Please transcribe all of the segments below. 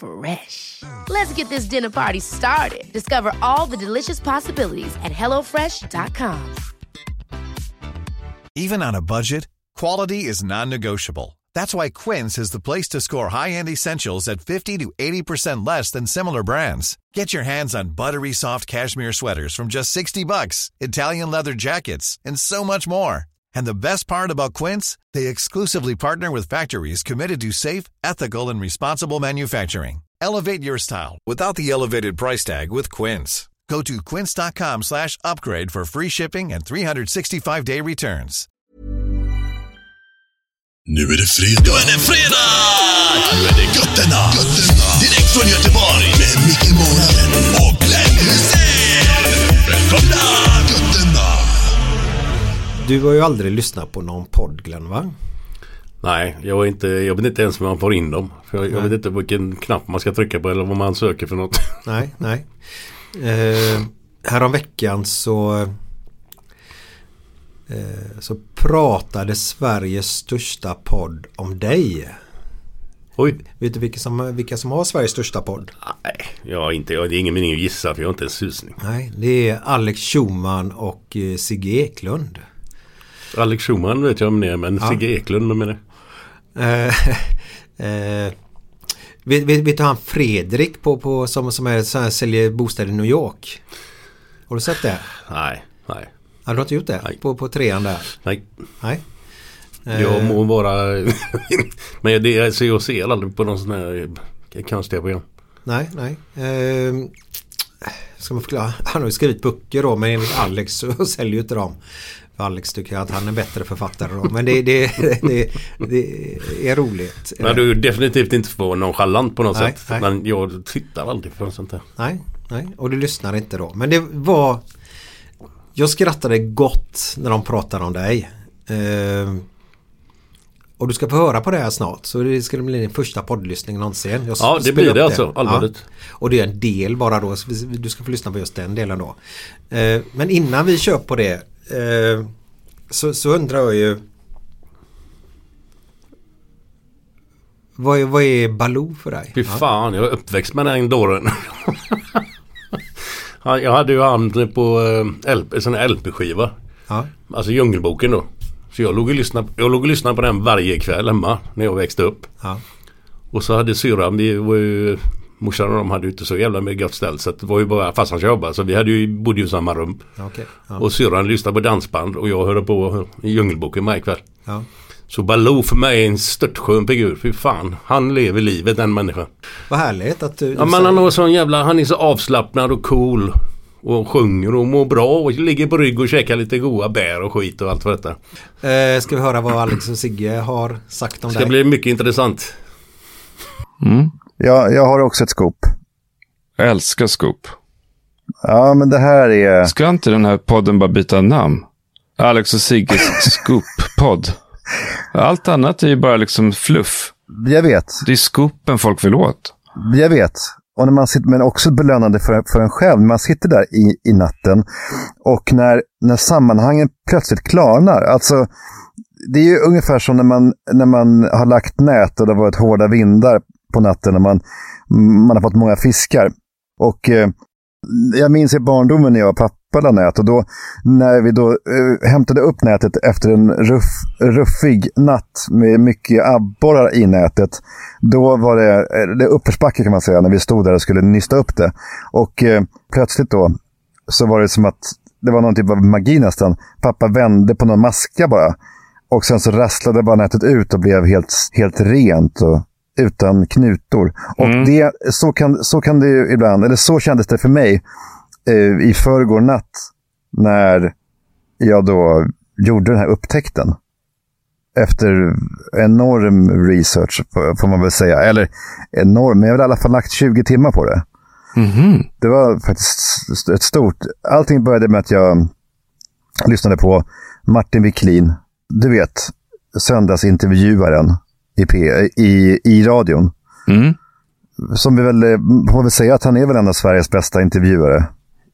Fresh. Let's get this dinner party started. Discover all the delicious possibilities at hellofresh.com. Even on a budget, quality is non-negotiable. That's why Quince is the place to score high-end essentials at 50 to 80% less than similar brands. Get your hands on buttery soft cashmere sweaters from just 60 bucks, Italian leather jackets, and so much more. And the best part about Quince, they exclusively partner with factories committed to safe, ethical, and responsible manufacturing. Elevate your style without the elevated price tag with Quince. Go to quince.com slash upgrade for free shipping and 365-day returns. Nu är det fredag. Nu är det fredag! Nu är det götterna. götterna. Direkt från Göteborg. Med Micke Månaden och Glenn Hysén. Du har ju aldrig lyssnat på någon podd Glenn va? Nej, jag, inte, jag vet inte ens hur man får in dem. För jag, jag vet inte vilken knapp man ska trycka på eller vad man söker för något. Nej, nej. Eh, härom veckan så eh, så pratade Sveriges största podd om dig. Oj, Vet du vilka som, vilka som har Sveriges största podd? nej, jag inte, jag, det är ingen mening att gissa för jag har inte en susning. Nej, det är Alex Schumann och eh, Sigge Eklund. Alex Schumann vet jag om det men Ja. Sigge Eklund, vem är det? Eh, eh, vet, vet, vet du han Fredrik på, på, som, som är, här, säljer bostäder i New York? Har du sett det? Nej, nej, Har du inte gjort det? Nej. På, på trean där? nej. Nej. Jag må vara... men det, alltså, jag ser aldrig på någon sån här eh, konstiga program. Nej, nej. Ehm, ska man förklara? Han har ju skrivit böcker då men enligt Alex så säljer ju inte dem. Alex tycker att han är bättre författare då. Men det, det, det, det är roligt. Men du är definitivt inte för nonchalant på något Nej, sätt. nej. Men jag tittar aldrig på sånt där. Nej, nej. Och du lyssnar inte då. Men det var... Jag skrattade gott när de pratade om dig. Ehm, och du ska få höra på det här snart. Så det ska bli din första poddlyssning någonsin. Jag Ja, det blir det alltså, allvarligt. Ja. Och det är en del bara då. Du ska få lyssna på just den delen då. Ehm, men innan vi kör på det. Ehm, så, så undrar jag ju. Vad är, vad är Baloo för dig? Fy fan, jag är uppväxt med den dåren. Ja, jag hade ju han på eh, LP, sån här LP-skiva. Ja. Alltså Djungelboken då. Så jag låg, och lyssnade, jag låg och lyssnade på den varje kväll hemma när jag växte upp. Ja. Och så hade syrran, vi var ju Morsan och de hade ju inte så jävla med gott ställt så det var ju bara farsan som jobbade så vi hade ju, bodde ju i samma rum. Ja, okej. Ja. Och syrran lyssnade på dansband och jag hörde på Djungelboken varje kväll. Ja. Så Baloo för mig är en störtskön figur. Fy fan, han lever livet den människan. Vad härligt att du... Ja du men säger- han har sån jävla, han är så avslappnad och cool. Och sjunger och mår bra och ligger på rygg och käkar lite goda bär och skit och allt för detta. Eh, ska vi höra vad Alex och Sigge har sagt om Det ska dig? bli mycket intressant. Mm. Ja, jag har också ett scoop. Jag älskar Scoop. Ja, men det här är... Ska inte den här podden bara byta namn? Alex och Sigges Scoop-podd. Allt annat är ju bara liksom fluff. Jag vet. Det är scoopen folk vill åt. Jag vet. Och när man sitter, men också belönande för, för en själv. Man sitter där i, i natten och när, när sammanhangen plötsligt klarnar. Alltså, det är ju ungefär som när man, när man har lagt nät och det har varit hårda vindar på natten när man, man har fått många fiskar. Och eh, jag minns i barndomen när jag och pappa la nät och då när vi då eh, hämtade upp nätet efter en ruff, ruffig natt med mycket abborrar i nätet. Då var det, eh, det uppförsbacke kan man säga när vi stod där och skulle nysta upp det. Och eh, plötsligt då så var det som att det var någon typ av magi nästan. Pappa vände på någon maska bara. Och sen så rasslade bara nätet ut och blev helt, helt rent och utan knutor. Och det, så, kan, så kan det ibland, eller så kändes det för mig eh, i förrgår natt när jag då gjorde den här upptäckten. Efter enorm research får man väl säga. Eller enorm, men jag har i alla fall lagt 20 timmar på det. Det var faktiskt ett stort... Allting började med att jag lyssnade på Martin Wiklin. Du vet, söndagsintervjuaren i, P, i, i radion. Mm. Som vi väl eh, får väl säga att han är väl en av Sveriges bästa intervjuare.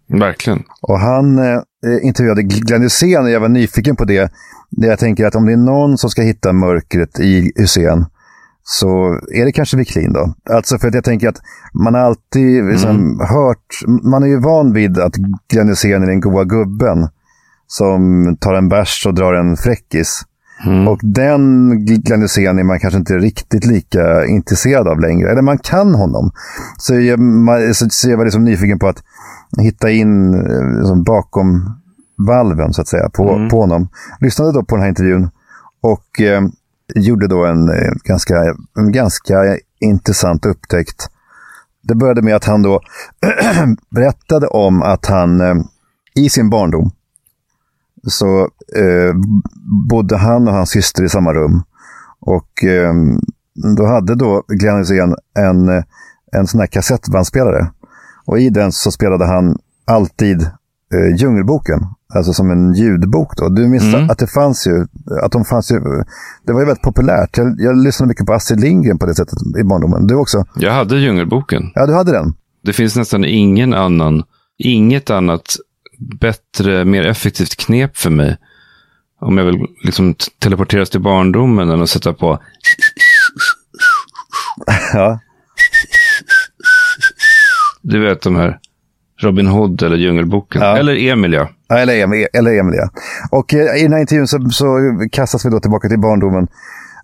Verkligen. Och han eh, intervjuade Glenn Hysén och jag var nyfiken på det. Jag tänker att om det är någon som ska hitta mörkret i Hysén så är det kanske Wiklin då. Alltså för att jag tänker att man har alltid liksom hört, man är ju van vid att Glenn Hysén är den goa gubben som tar en bärs och drar en fräckis. Och den Glenn Hysén är man kanske inte riktigt lika intresserad av längre. Eller man kan honom. Så jag, man, så, så jag var liksom nyfiken på att hitta in eh, liksom bakom valven så att säga på, på honom. Lyssnade då på den här intervjun och eh, gjorde då en, eh, ganska, en ganska intressant upptäckt. Det började med att han då berättade om att han eh, i sin barndom så eh, bodde han och hans syster i samma rum. Och eh, då hade då Glenn Hysén en, eh, en sån här kassettbandspelare. Och i den så spelade han alltid eh, Djungelboken. Alltså som en ljudbok då. Du minns att det fanns ju, att de fanns ju, det var ju väldigt populärt. Jag, jag lyssnade mycket på Astrid Lindgren på det sättet i barndomen. Du också? Jag hade Djungelboken. Ja, du hade den. Det finns nästan ingen annan, inget annat bättre, mer effektivt knep för mig. Om jag vill liksom teleporteras till barndomen än att sätta på Ja. Du vet de här Robin Hood eller Djungelboken. Ja. Eller Emilia. Ja, eller Emil, eller Emil ja. Och eh, i den här intervjun så, så kastas vi då tillbaka till barndomen.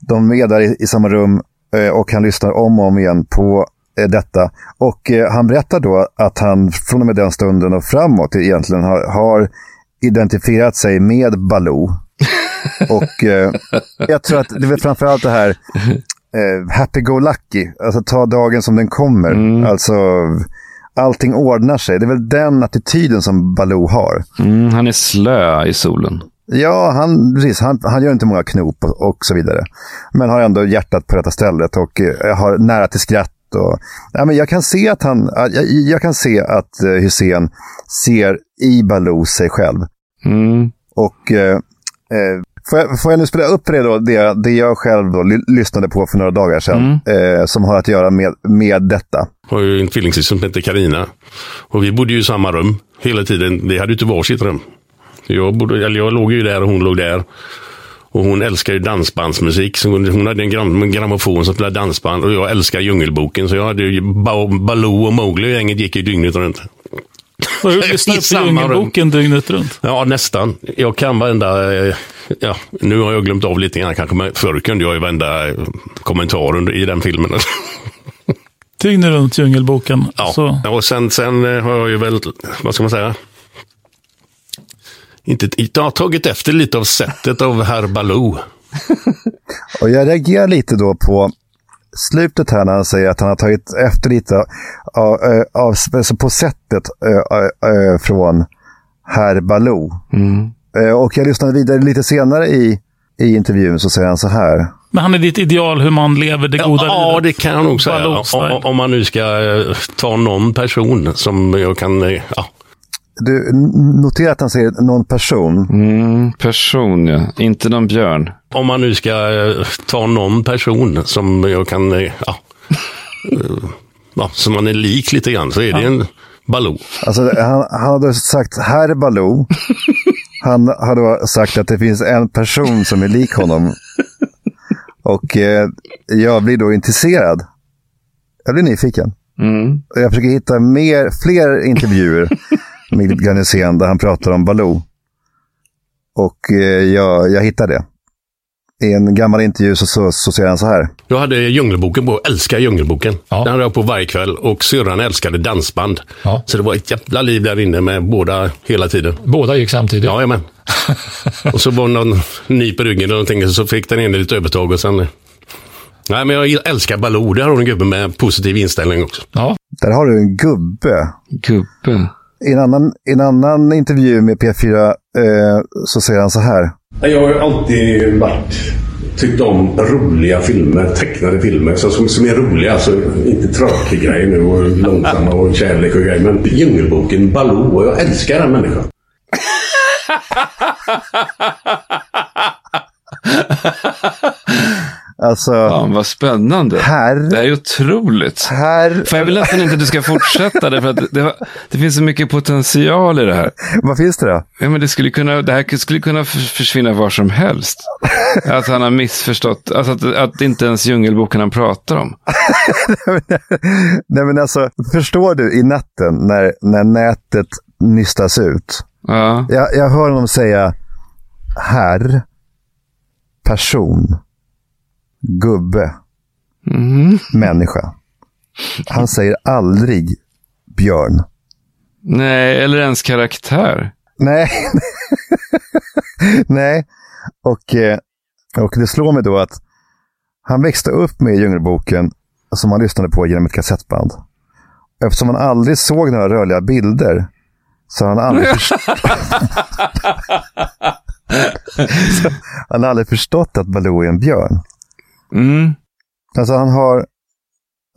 De är där i, i samma rum eh, och han lyssnar om och om igen på detta. Och eh, han berättar då att han från och med den stunden och framåt egentligen har, har identifierat sig med Baloo. och eh, jag tror att det är väl framförallt det här eh, happy-go-lucky, alltså ta dagen som den kommer. Alltså allting ordnar sig. Det är väl den attityden som Baloo har. Mm, han är slö i solen. Ja, han, precis, han, han gör inte många knop och, och så vidare. Men har ändå hjärtat på rätta stället och eh, har nära till skratt. Och, ja, men jag kan se att han, jag, jag kan se att eh, Hussein ser i Baloo sig själv. Mm. Och eh, eh, får, jag, får jag nu spela upp det då, det, det jag själv då ly- lyssnade på för några dagar sedan, eh, som har att göra med, med detta. har ju en tvillingsyster som heter Karina. Och vi bodde ju i samma rum hela tiden. Vi hade ju inte varsitt rum. Jag, bodde, eller jag låg ju där och hon låg där. Och hon älskar ju dansbandsmusik. Så hon, hon hade en gram, en grammofon som spelade dansband. Och jag älskar Djungelboken. Så jag hade ju ba, Baloo och Mowgli och gänget gick ju dygnet runt. Och du lyssnar I på Djungelboken dygnet runt. Ja, nästan. Jag kan varenda... eh, Ja, nu har jag glömt av lite grann kanske, men förr kunde jag ju varenda eh, kommentar i den filmen. Dygnet runt Djungelboken. Ja, Så, och sen, sen eh, har jag ju väl, vad ska man säga? Inte, jag har tagit efter lite av sättet av herr Baloo. Och jag reagerar lite då på slutet här när han säger att han har tagit efter lite av, av, alltså på sättet eh, eh, från herr Baloo. Eh, Och jag lyssnade vidare lite senare i, i intervjun så säger han så här. men han är ditt ideal hur man lever det goda Ja, livet. det kan jag nog säga. Om, om man nu ska eh, ta någon person som jag kan, eh, ja, Du n- noterar att han säger någon person. Mm, person, ja. Inte någon björn. om man nu ska eh, ta någon person som jag kan, eh, ja, eh, ja som man är lik lite grann, så är det en Baloo. Alltså, han, han hade sagt herr Baloo. Han hade sagt att det finns en person som är lik honom. Och eh, jag blir då intresserad. Jag blir nyfiken. Mm. Och jag försöker hitta mer, fler intervjuer Glenn Hysén där han pratar om Baloo. Och eh, jag, jag hittar det. i en gammal intervju så, så, så säger han så här. Jag hade Djungelboken på, älskar Djungelboken. Den hade jag på varje kväll och syrran älskade dansband. Så det var ett jävla liv där inne med båda hela tiden. Båda gick samtidigt? Ja, men. och så var någon ny på ryggen eller någonting så fick den ene lite övertag och sen... Nej, men jag älskar Baloo. Där har du en gubbe med positiv inställning också. Ja. Där har du en gubbe. Gubbe. I en annan, en annan intervju med P4 eh, så säger han så här. Jag har alltid varit, tyckt om roliga filmer, tecknade filmer så, som, som är roliga. Alltså inte tråkiga grejer nu och långsamma och kärlek och grejer. Men Djungelboken, Baloo, och jag älskar den människan. Alltså, Fan vad spännande. Här. Det här är otroligt. Här. För jag vill nästan inte att du ska fortsätta det, för att det, det finns så mycket potential i det här. Vad finns det då? Ja, men det, skulle kunna, det här skulle kunna för- försvinna var som helst. Att han har missförstått, alltså att, att inte ens Djungelboken han pratar om. Nej men alltså, förstår du i natten när, när nätet nystas ut? Ja. Jag, jag hör honom säga herr, person, gubbe, Mhm. människa. Han säger aldrig björn. Nej, eller ens karaktär. Nej. Nej. Och, eh, och det slår mig då att han växte upp med Djungelboken som han lyssnade på genom ett kassettband. Eftersom han aldrig såg några rörliga bilder så har han aldrig, han har aldrig förstått att Baloo är en björn. Mm. Alltså han har,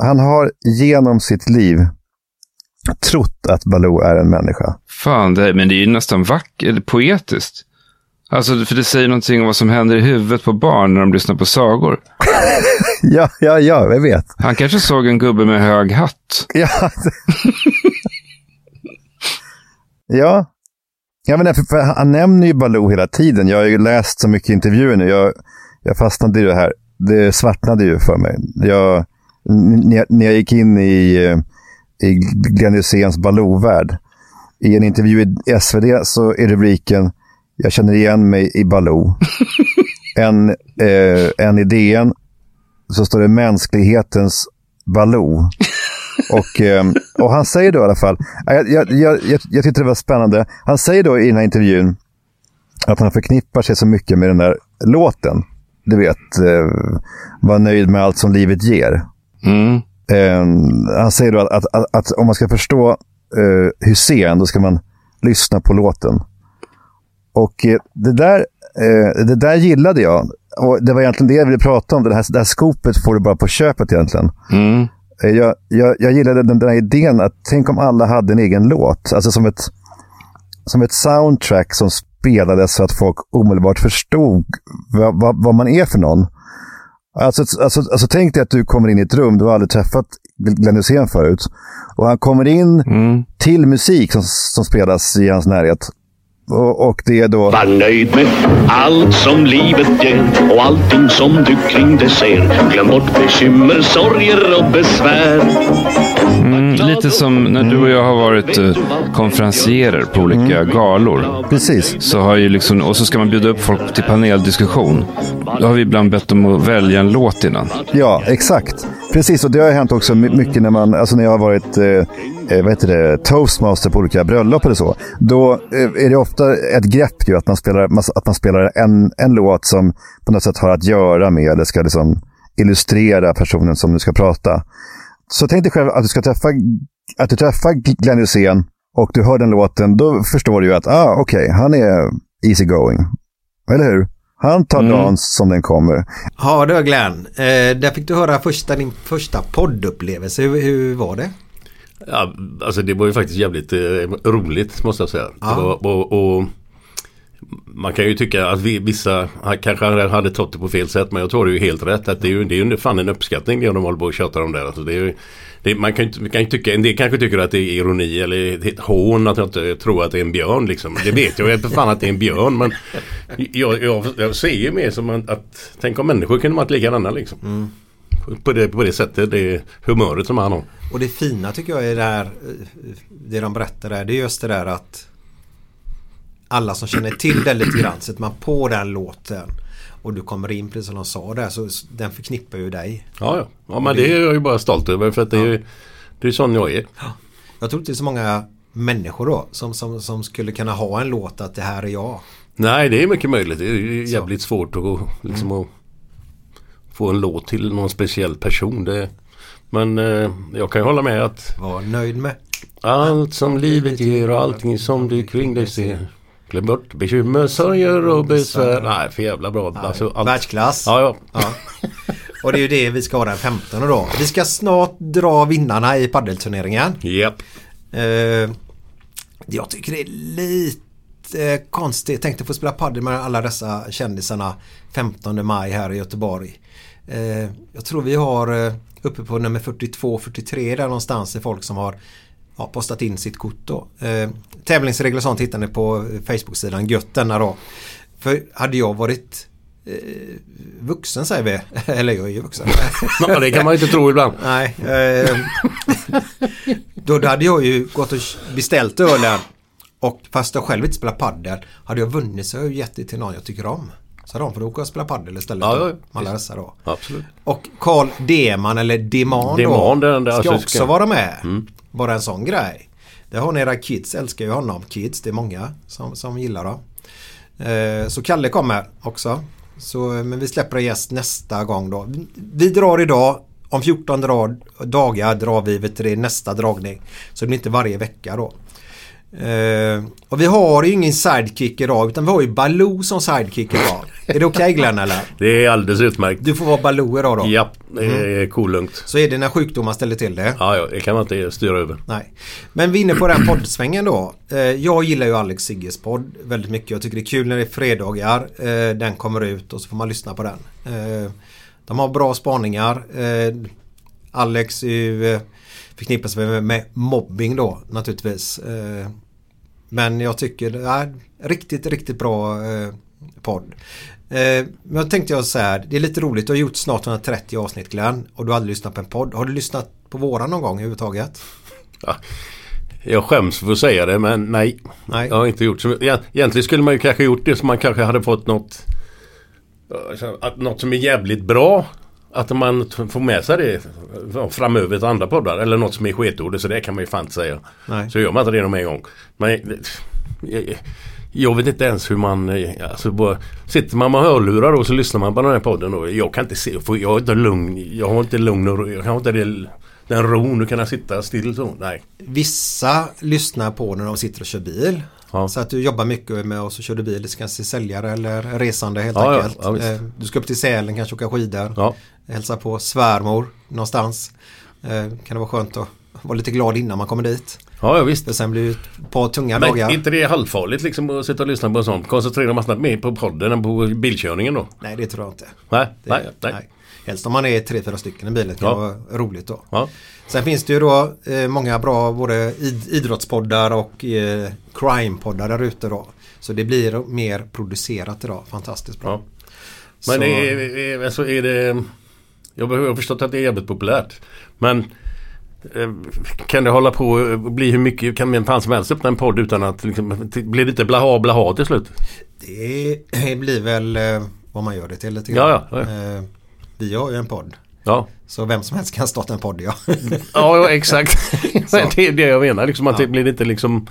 han har genom sitt liv trott att Baloo är en människa. Fan, det, men det är ju nästan vackert, poetiskt. Alltså, för det säger någonting om vad som händer i huvudet på barn när de lyssnar på sagor. Ja, ja, ja, jag vet. Han kanske såg en gubbe med hög hatt. Ja. ja. Ja, men för han nämner ju Baloo hela tiden. Jag har ju läst så mycket intervjuer nu. Jag, jag fastnade i det här. Det svartnade ju för mig. Jag, när, jag, gick in i, eh, i Glenn Hyséns Baloo-värld. I en intervju i SvD så är rubriken Jag känner igen mig i Baloo. en, eh, en i DN så står det mänsklighetens Baloo. Och, eh, och han säger då i alla fall, jag, jag, jag, jag, jag tyckte det var spännande, han säger då i den här intervjun att han förknippar sig så mycket med den där låten. Du vet, eh, var nöjd med allt som livet ger. Mm. Eh, han säger då att, att, att, att om man ska förstå eh, Hussein, då ska man lyssna på låten. Och eh, det, där, eh, det där gillade jag. Och Det var egentligen det jag ville prata om. Det här, det här skopet får du bara på köpet egentligen. Mm. Eh, Jag, jag, jag gillade den, den här idén att tänk om alla hade en egen låt. Alltså som ett, som ett soundtrack som spelades så att folk omedelbart förstod vad, vad, vad man är för någon. Alltså, alltså, alltså tänk dig att du kommer in i ett rum, du har aldrig träffat Glenn Hysén förut. Och han kommer in till musik som, som spelas i hans närhet. Och, och det är då... Var nöjd med allt som livet ger och allting som du kring det ser. Glöm bort bekymmer, sorger och besvär. Mm, lite som när du och jag har varit eh, konferencierer på olika galor. Precis. Så har ju liksom, och så ska man bjuda upp folk till paneldiskussion. Då har vi ibland bett dem att välja en låt innan. Ja, exakt. Precis, och det har hänt också my- mycket när, man, alltså när jag har varit eh, eh, vad heter det, toastmaster på olika bröllop eller så. Då eh, är det ofta ett grepp ju att man spelar, att man spelar en, en låt som på något sätt har att göra med, eller ska liksom illustrera personen som du ska prata. Så tänk dig själv att du ska träffa, att du träffar Glenn Hysén och du hör den låten, då förstår du ju att ah, okej, han är easy going. Eller hur? Han tar dagen som den kommer. Ja du Glenn, eh, där fick du höra första, din första poddupplevelse. Hur, hur var det? Ja, alltså det var ju faktiskt jävligt eh, roligt måste jag säga. Ja. Var, och, och man kan ju tycka att vi, vissa kanske hade tagit det på fel sätt men jag tror det är ju helt rätt. Att det är ju, det är ju fan en uppskattning det de håller på och tjatar om där. Alltså det är det, man kan ju kan tycka, en del kanske tycker att det är ironi eller ett hån att jag inte tror att det är en björn liksom. Det vet jag ju inte fan att det är en björn men jag, jag, jag ser ju mer som att, att tänk om människor kunde varit likadana liksom. På, det, på det sättet, det humöret som han har. Och det fina tycker jag är det här, det de berättar där, det är just det där att alla som känner till det lite grann sätter man på den låten. och du kommer in precis som de sa där så den förknippar ju dig. Ja, ja. ja men det är jag ju bara stolt över för att det är ju det är sån jag är. Jag tror inte det är så många människor då som, som, som skulle kunna ha en låt att det här är jag. Nej, det är mycket möjligt. Det är jävligt svårt att, liksom, att få en låt till någon speciell person. Det, men eh, jag kan ju hålla med att Var nöjd med. allt som livet ger och allting som du kring dig ser. Glöm bort bekymmer, sorger och besvär. Nej, för jävla bra. Alltså, allt. Världsklass. Ja, ja. Ja. Och det är ju det vi ska ha den 15 då. Vi ska snart dra vinnarna i paddelturneringen. Japp. Eh, jag tycker det är lite konstigt. Jag tänkte få spela padel med alla dessa kändisarna 15 maj här i Göteborg. Eh, jag tror vi har eh, uppe på nummer 42-43 där någonstans är folk som har ja, postat in sitt kort då. Eh, tävlingsregler och sånt hittar ni på Facebook-sidan Götterna då. För hade jag varit eh, vuxen säger vi, eller jag är ju vuxen. Ja, det kan man inte tro ibland. Nej. Eh, då, hade jag ju gått och beställt ölen och fast jag själv inte spelar paddel hade jag vunnit så har jag gett det till någon jag tycker om. Så de får åka och spela paddel istället. Ja, ja, alla dessa då. Absolut. Och Carl Deman eller Deman, Deman, då den där ska också ska- vara med. Bara en sån grej. Det har ni era kids, älskar ju honom. Kids, det är många som, som gillar dem. Eh, så Kalle kommer också. Så, eh, men vi släpper en gäst nästa gång då. Vi- Vi drar idag. Om 14 dra, dagar drar vi vet du, nästa dragning. Så det blir inte varje vecka då. Eh, och vi har ju ingen sidekick idag utan vi har ju Baloo som sidekick idag. är det okej Glenn eller? Det är alldeles utmärkt. Du får vara Baloo idag då. Japp, det är kolugnt. Så är det när sjukdomar ställer till det. Ja, ja, det kan man inte styra över. Nej. Men vi är inne på den poddsvängen då. Eh, Jag gillar ju Alex Sigges podd väldigt mycket. Jag tycker det är kul när det är fredagar. eh, Den kommer ut och så får man lyssna på den. De har bra spaningar. Alex är ju förknippas med, med mobbing då naturligtvis. Eh, Men jag tycker det är riktigt, riktigt bra eh, podd. Eh, Men jag tänkte jag så här, det är lite roligt, du har gjort snart 130 avsnitt Glenn och du har aldrig lyssnat på en podd. Har du lyssnat på våran någon gång överhuvudtaget? Ja, jag skäms för att säga det men nej. Nej. Jag har inte gjort så. Egent- Egentligen skulle man ju kanske gjort det så man kanske hade fått något att något som är jävligt bra. Att man får med sig det framöver till andra poddar. Eller något som är sketord. Så det kan man ju fan inte säga. Nej. Så gör man inte det en gång. Men det- jag, jag vet inte ens hur man... eh, Alltså bara, sitter man med hörlurar och så lyssnar man på den här podden. Och jag kan inte se... För jag är inte lugn. Jag har inte lugn och Jag har inte det, den ron att kunna sitta still så. Nej. Vissa lyssnar på när de sitter och kör bil. Ja. Så att du jobbar mycket med och kör du bil, kanske säljare eller resande helt Ja, enkelt. ja. Eh, du ska upp till Sälen, kanske åka skidor. Ja. Hälsa på svärmor någonstans. Eh, Kan det vara skönt att vara lite glad innan man kommer dit. Ja, ja visst. För sen blir det ett par tunga Men dagar. inte det är halvfarligt liksom att sitta och lyssna på en sån? Koncentrera man snabbt mer på podden än på bilkörningen då? Nej, det tror jag inte. Nej, Det, nej, nej. Helst om man är tre, fyra stycken i bilen. Det Ja. vara roligt då. Ja. Sen finns det ju då eh, många bra både id- idrottspoddar och eh, crime-poddar där ute då. Så det blir mer producerat idag. Fantastiskt bra. Ja. Men Så- är, är, alltså är det... Jag har förstått att det är jävligt populärt. Men eh, kan det hålla på och bli hur mycket, kan vem fan som helst öppna en podd utan att liksom, blir det inte blaha blaha till slut? Det blir väl eh, vad man gör det till lite Ja, grann. ja, ja. Eh, vi har ju en podd. Ja, Så vem som helst kan starta en podd ja. ja, ja exakt. Det är det jag menar. Liksom, att det blir inte liksom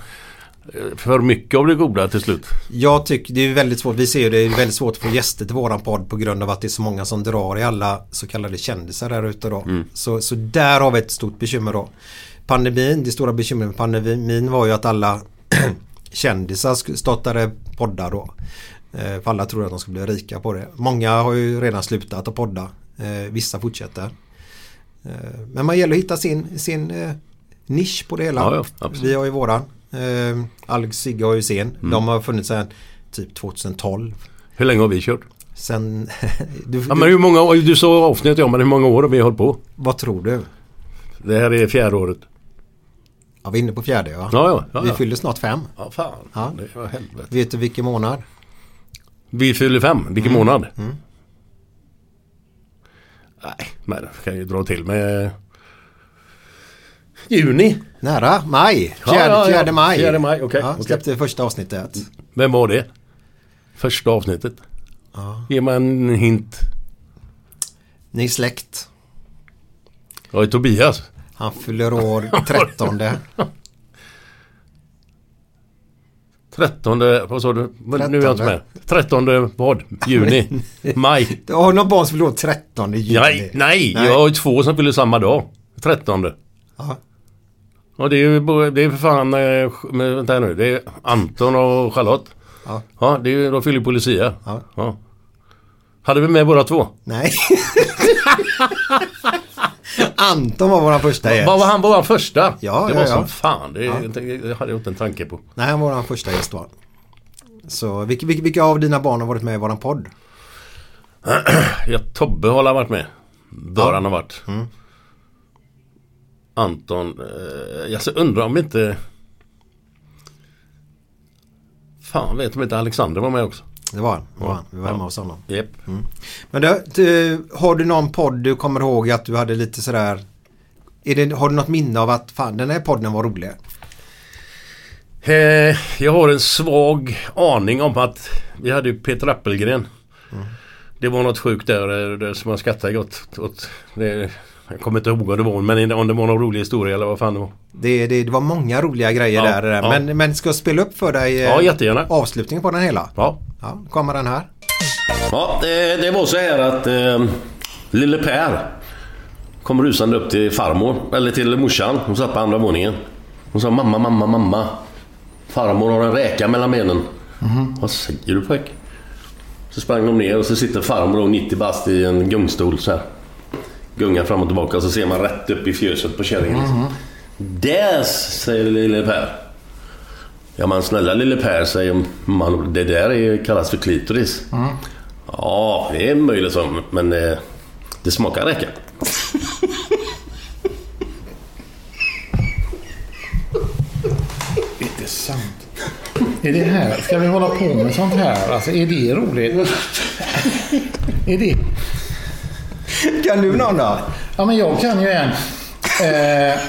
eh, för mycket av det goda till slut. Jag tycker det är väldigt svårt. Vi ser ju det är väldigt svårt att få gäster till våran podd på grund av att det är så många som drar i alla så kallade kändisar där ute då. Så, så där har vi ett stort bekymmer då. Pandemin, det stora bekymret med pandemin var ju att alla kändisar startade poddar då. Eh, För alla tror att de ska bli rika på det. Många har ju redan slutat att podda. Eh, Vissa fortsätter. Eh, Men man gäller att hitta sin, sin nisch på det hela. Ja, ja. Vi har ju våran. Alex Sigge har ju sin. Mm. De har funnits sedan typ 2012. Hur länge har vi kört? Sen... du, Ja, men hur många år, du sa avsnitt ja, men hur många år har vi hållit på? vad tror du? Det här är fjärde året. Ja, vi är inne på fjärde ja. Ja, ja. ja, Vi fyller snart fem. Ja, fan. Ja. Det var helvete. Vet du vilken månad? Vi fyller fem. Vilken månad? Mm. Nej, men jag kan ju dra till med juni. Nära, maj. Ja, Fjärde, ja, ja. maj. Fjärde maj, okej, Ja, okej. släppte första avsnittet. Vem var det? Första avsnittet. Ge mig en hint. Ni är släkt. Jag är Tobias. Han fyller år 13. 13, vad sa du? Vad- Nu är jag inte med. 13. 13 vad? Juni? Maj? Du har någon barn som fyller år 13 i juni. Nej, nej, Nej. jag har ju två som fyller samma dag. 13. Ja. Och det är ju det är för fan, eh, men vänta nu, det är Anton och Charlotte. Ja. Ja, det är, de fyller ju på Lucia. Ja. Hade vi med båda två? Nej. Anton var vår första gäst. Vad var han vår första? Ja, det ja, var ja. som fan. Det, Ja. det hade jag inte en tanke på. Nej, han var vår första gäst var. Så vilka, vilka, vilka av dina barn har varit med i våran podd? Ja, Tobbe har varit med. Bör han ha varit. Mm. Anton, eh, jag undrar om inte... Fan vet om inte Alexander var med också. Det var han. Det var han. Vi var hemma hos honom. Japp. Men du, du, har du någon podd du kommer ihåg att du hade lite sådär är det, Har du något minne av att fan den här podden var rolig? Eh, jag har en svag aning om att vi hade ju Peter Appelgren. Det var något sjukt där, eh, där som jag skrattade gott åt. Det, jag kommer inte ihåg vad det var men om det var någon rolig historia eller vad fan det var. Det, det, det var många roliga grejer Ja, där. ja. Men, men ska jag spela upp för dig eh, Ja, jättegärna. avslutningen på den hela? Ja. Ja, kommer den här. Ja, det, det var så här att eh, lille Per kom rusande upp till farmor, eller till morsan. Hon satt på andra våningen. Hon sa mamma, mamma, mamma. Farmor har en räka mellan benen. Vad säger du pojk? Så sprang de ner och så sitter farmor då 90 bast i en gungstol så här. Gungar fram och tillbaka och så ser man rätt upp i fjöset på kärringen. liksom. Där, säger lille Per. Ja men snälla lille Per, säger man. Det där är, kallas för klitoris. Ja, det är möjligt så, men eh, det smakar räcka. Inte sant. Är det här, ska vi hålla på med sånt här? Alltså är det roligt? är det? Kan du någon då? Ja men jag kan ju en. Eh,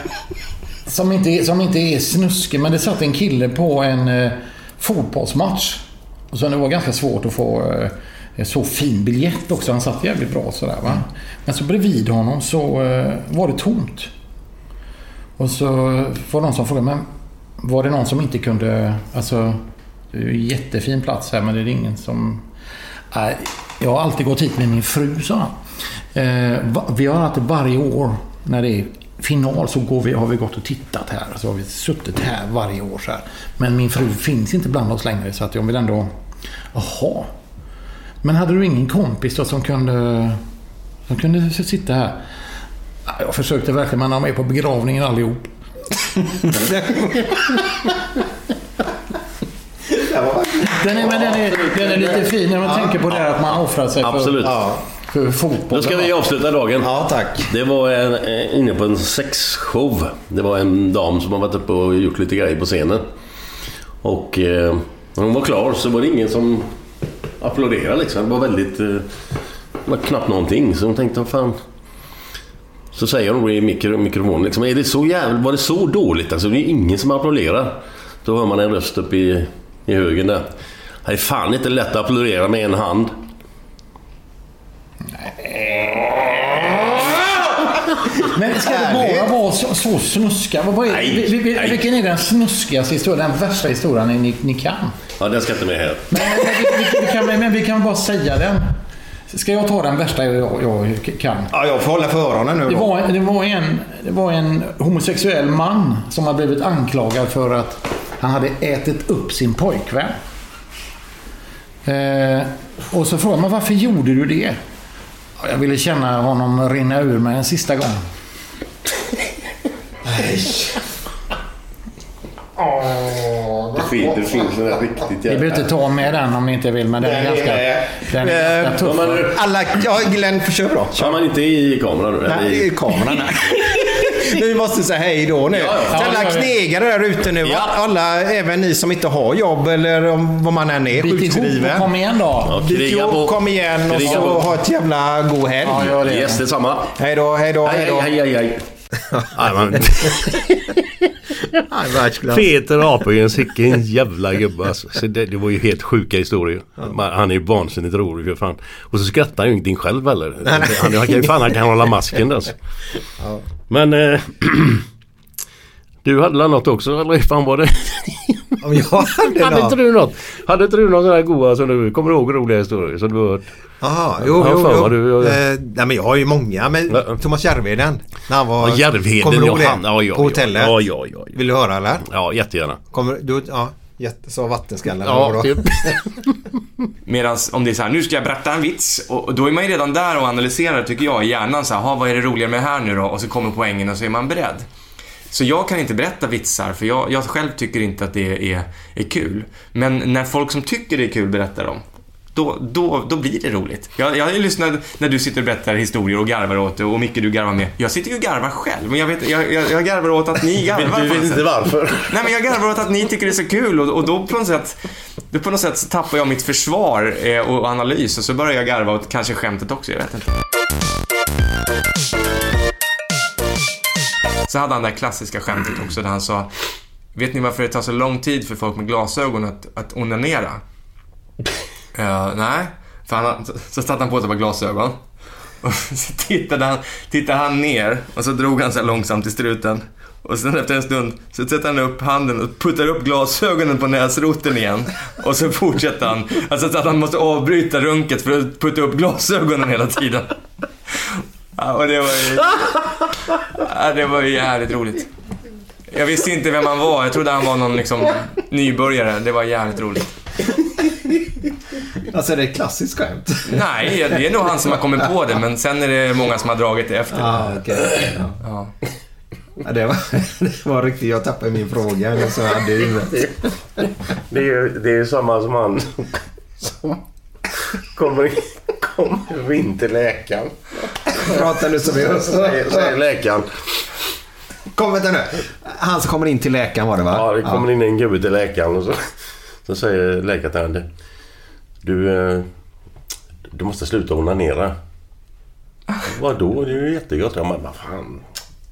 som, inte, är- som inte är snuskig men det satt en kille på en eh, fotbollsmatch. Och så det var ganska svårt att få eh, så fin biljett också. Han satt jävligt bra sådär va. Men så bredvid honom så eh, var det tomt. Och så var det någon som frågade, men var det någon som inte kunde, alltså det är ju en jättefin plats här men det är ingen som... Nej, jag har alltid gått hit med min fru, sa han. Eh, va- vi har alltid varje år när det är final så går vi, har vi gått och tittat här. Så har vi suttit här varje år så här. Men min fru finns inte bland oss längre så att jag vill ändå... Jaha. Men hade du ingen kompis då som kunde, som kunde sitta här? Ja, Jag försökte verkligen, men de är på begravningen allihop. Den är, men den, är, den är lite fin när man tänker på det här att man offrar sig för, Absolut. för fotboll. Då ska vi avsluta dagen. Ja, tack. Det var en, eh, inne på en sexshow. Det var en dam som har varit uppe och gjort lite grejer på scenen. Och eh, när hon var klar så var det ingen som applåderade liksom. Det var väldigt... Eh, det var knappt någonting. Så hon tänkte, vad fan... Så säger hon i mikro, mikrofonen liksom, är det så jävla, var det så dåligt? Alltså det är ingen som applåderar. Då hör man en röst upp i, i högen där. Det är fan inte lätt att applådera med en hand. Men ska det bara vara så, så snuska? Vad, är, Nej, vi, vi, nej. Vilken är den snuskigaste historien? Den värsta historien ni, ni kan? Ja, den ska inte med här. Men, vi, vi, kan, men vi kan bara säga den. Ska jag ta den värsta jag, jag kan? Ja, jag får hålla för öronen nu Det då. var, det, var en, det var en homosexuell man som har blivit anklagad för att han hade ätit upp sin pojkvän. Eh, och så frågade man varför gjorde du det? Ja, Jag ville känna honom rinna ur mig en sista gång. Det finns, det finns en riktigt Ni jävla... behöver inte ta med den om ni inte vill, men den är ganska, den är ganska tuff. Ja, men- Alla, ja Glenn, försök då. Kör man inte i kameran nu? Nej, är kameran. Vi måste säga hej då nu. Ja, ja. Alla Ja, ja, ja. knegare där ute nu. Ja. Alla, även ni som inte har jobb eller om, vad man än är, sjukskriven. kom igen då. Ja, Bit ihop, på. kom igen och så på. ha ett jävla god helg. Ja, gör det. Yes, detsamma. Hej då, hej då, Hej, hej då. hej, hej, hej. Han. Peter Apelgrens vilken jävla gubbe alltså. Så det, det var ju helt sjuka historier. Man- Han är ju vansinnigt rolig för fan. Och så skrattar han ju inte själv heller. Han, han, han kan ju fan han kan hålla masken alltså. Men eh, Du hade något också eller hur fan var det? Om jag hade Hade inte du något? Hade inte du någon sån här goa som du kommer ihåg roliga historier som du har hört? Jaha, jo, Ja, jo, jo. du- Eh, nej, men jag har ju många. Men Ja. Thomas Järvheden. När han var... Ja, Järvheden, Kommer du ja, ihåg han- ja, ja, På ja. hotellet? Ja, ja, ja, ja. Vill du höra eller? Ja, jättegärna. Kommer du... Ja, jätte, så vattenskallen. Ja, typ. Medan om det är så här, nu ska jag berätta en vits. Och då är man ju redan där och analyserar, tycker jag, i hjärnan. Så här, "Ha, vad är det roliga med det här nu då? Och så kommer poängen och så är man beredd. Så jag kan inte berätta vitsar, för jag, jag själv tycker inte att det är, är kul. Men när folk som tycker det är kul berättar dem, då, då, då blir det roligt. Jag, jag lyssnat när du sitter och berättar historier och garvar åt det och Micke du garvar med. Jag sitter ju och garvar själv, men jag, vet, jag, jag, jag garvar åt att ni garvar. Du vet inte varför? Nej men jag garvar åt att ni tycker det är så kul och, och då på något sätt då på något sätt så tappar jag mitt försvar eh, och analys och så börjar jag garva åt kanske skämtet också, jag vet inte. Så hade han det här klassiska skämtet också där han sa Vet ni varför det tar så lång tid för folk med glasögon att, att onanera? Uh, nej, för han, så satte han på sig ett par glasögon. Och så tittade han, tittade han ner och så drog han så här långsamt i struten. Och sen efter en stund så sätter han upp handen och puttar upp glasögonen på näsroten igen. Och så fortsätter han. Alltså så att han måste avbryta runket för att putta upp glasögonen hela tiden. Ja, och det var ju... Ja, det var ju jävligt roligt. Jag visste inte vem han var. Jag trodde han var någon liksom nybörjare. Det var jävligt roligt. Alltså det är ett klassiskt skämt. Nej, det är nog han som har kommit på det, men sen är det många som har dragit det efter. Ah, okej. ja. Ja. Ja, det, var, det var riktigt. Jag tappade min fråga. eller Så hade huvudet. Det är ju det är samma som han som kommer, kommer in till läkaren. Prata nu som jag. Säger, säger läkaren. Kom vänta nu. Han som kommer in till läkaren var det va? Ja, det kommer in en gubbe till läkaren och så, så säger läkaren till henne. Du, eh, du måste sluta onanera. Vadå? Det är ju jättegott. Ja, men vad fan.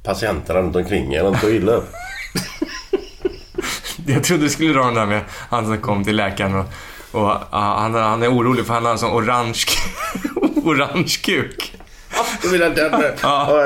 Patienterna runt omkring är inte illa upp. Jag trodde du skulle dra den där med han som kom till läkaren och, och ah, han, han är orolig för han har en sån orange, orange kuk. Du menar den med... Ja.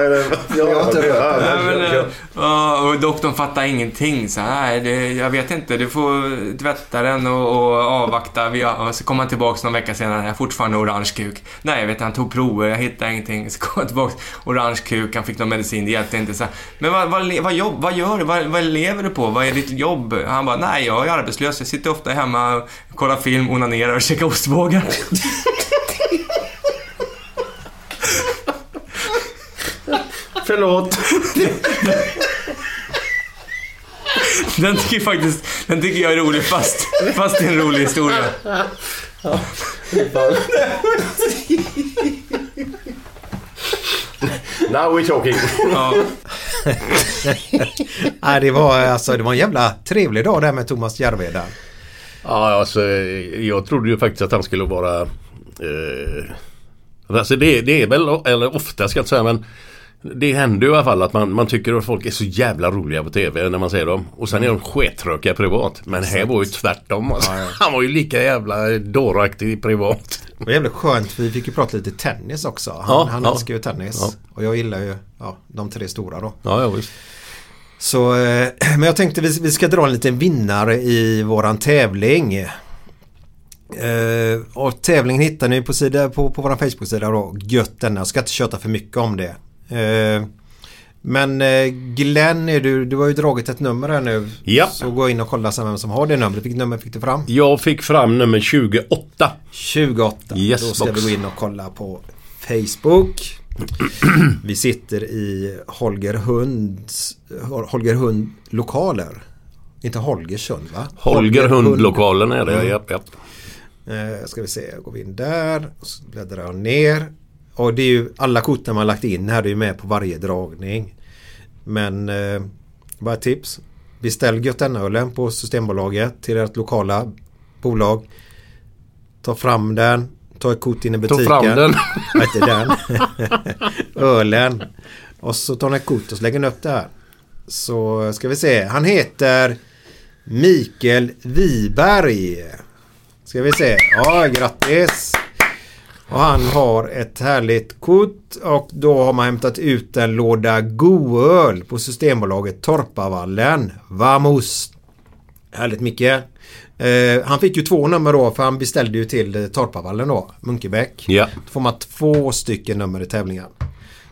Jag har inte eh, ja, och doktorn fattar ingenting. Så nej, det, jag vet inte. Du får tvätta den och, och avvakta. Vi, och så kom han tillbaka någon vecka senare. Jag fortfarande orange kuk. Nej, jag vet Han tog prover. Jag hittade ingenting. Så kom han tillbaka. Orange kuk. Han fick någon medicin. Det hjälpte inte. Så men vad, vad, vad, jobb, vad gör du? Vad, vad lever du på? Vad är ditt jobb? Han bara, nej, jag är arbetslös. Jag sitter ofta hemma, kollar film, onanerar och käkar ostbågar. Förlåt. Den tycker jag faktiskt, den tycker jag är rolig fast, fast det är en rolig historia. Now we're talking. Ja. Nej, det var alltså det var en jävla trevlig dag där med Thomas Järvheden. Ja, alltså jag trodde ju faktiskt att han skulle vara... Eh, alltså det, det är väl, eller ofta ska jag inte säga men det händer ju i alla fall att man, man tycker att folk är så jävla roliga på TV när man ser dem. Och sen är de skittråkiga privat. Men här var ju tvärtom. Alltså. Han var ju lika jävla dåraktig privat. Det var jävligt skönt för vi fick ju prata lite tennis också. Han, Ja, han ja. älskar ju tennis. Och jag gillar ju ja, de tre stora då. Ja, ja visst. Så, eh, men jag tänkte vi, vi ska dra en liten vinnare i våran tävling. Eh, och tävlingen hittar ni på, sida, på, på vår Facebook-sida då. Gött denna. Jag ska inte köta för mycket om det. Eh, men eh, Glenn, är du, du har ju dragit ett nummer här nu. Ja. Så gå in och kolla sen vem som har det numret. Vilket nummer fick du fram? Jag fick fram nummer 28. 28. Yes, Då ska box. vi gå in och kolla på Facebook. Vi sitter i Holger Hunds Holger Hund lokaler. Inte Holgersund va? Holger Hundlokalen är det, japp, japp. Eh, ska vi se, går vi in där. Och så bläddrar jag ner. Och det är ju alla korten man lagt in här är ju med på varje dragning. Men eh, bara ett tips. Beställ Gött ölen på Systembolaget till ert lokala bolag. Ta fram den. Ta ett kort in i Ta butiken. fram den. Nej, inte den. Ölen. Och så tar ni ett kort och så lägger ni upp det här. Så ska vi se. Han heter Mikael Wiberg. Ska vi se. Ja, grattis. Och han har ett härligt kort och då har man hämtat ut en låda goöl på Systembolaget Torpavallen. Vamos! Härligt Micke. Eh, han fick ju två nummer då för han beställde ju till eh, Torpavallen då, Munkebäck. Ja. Då får man två stycken nummer i tävlingen.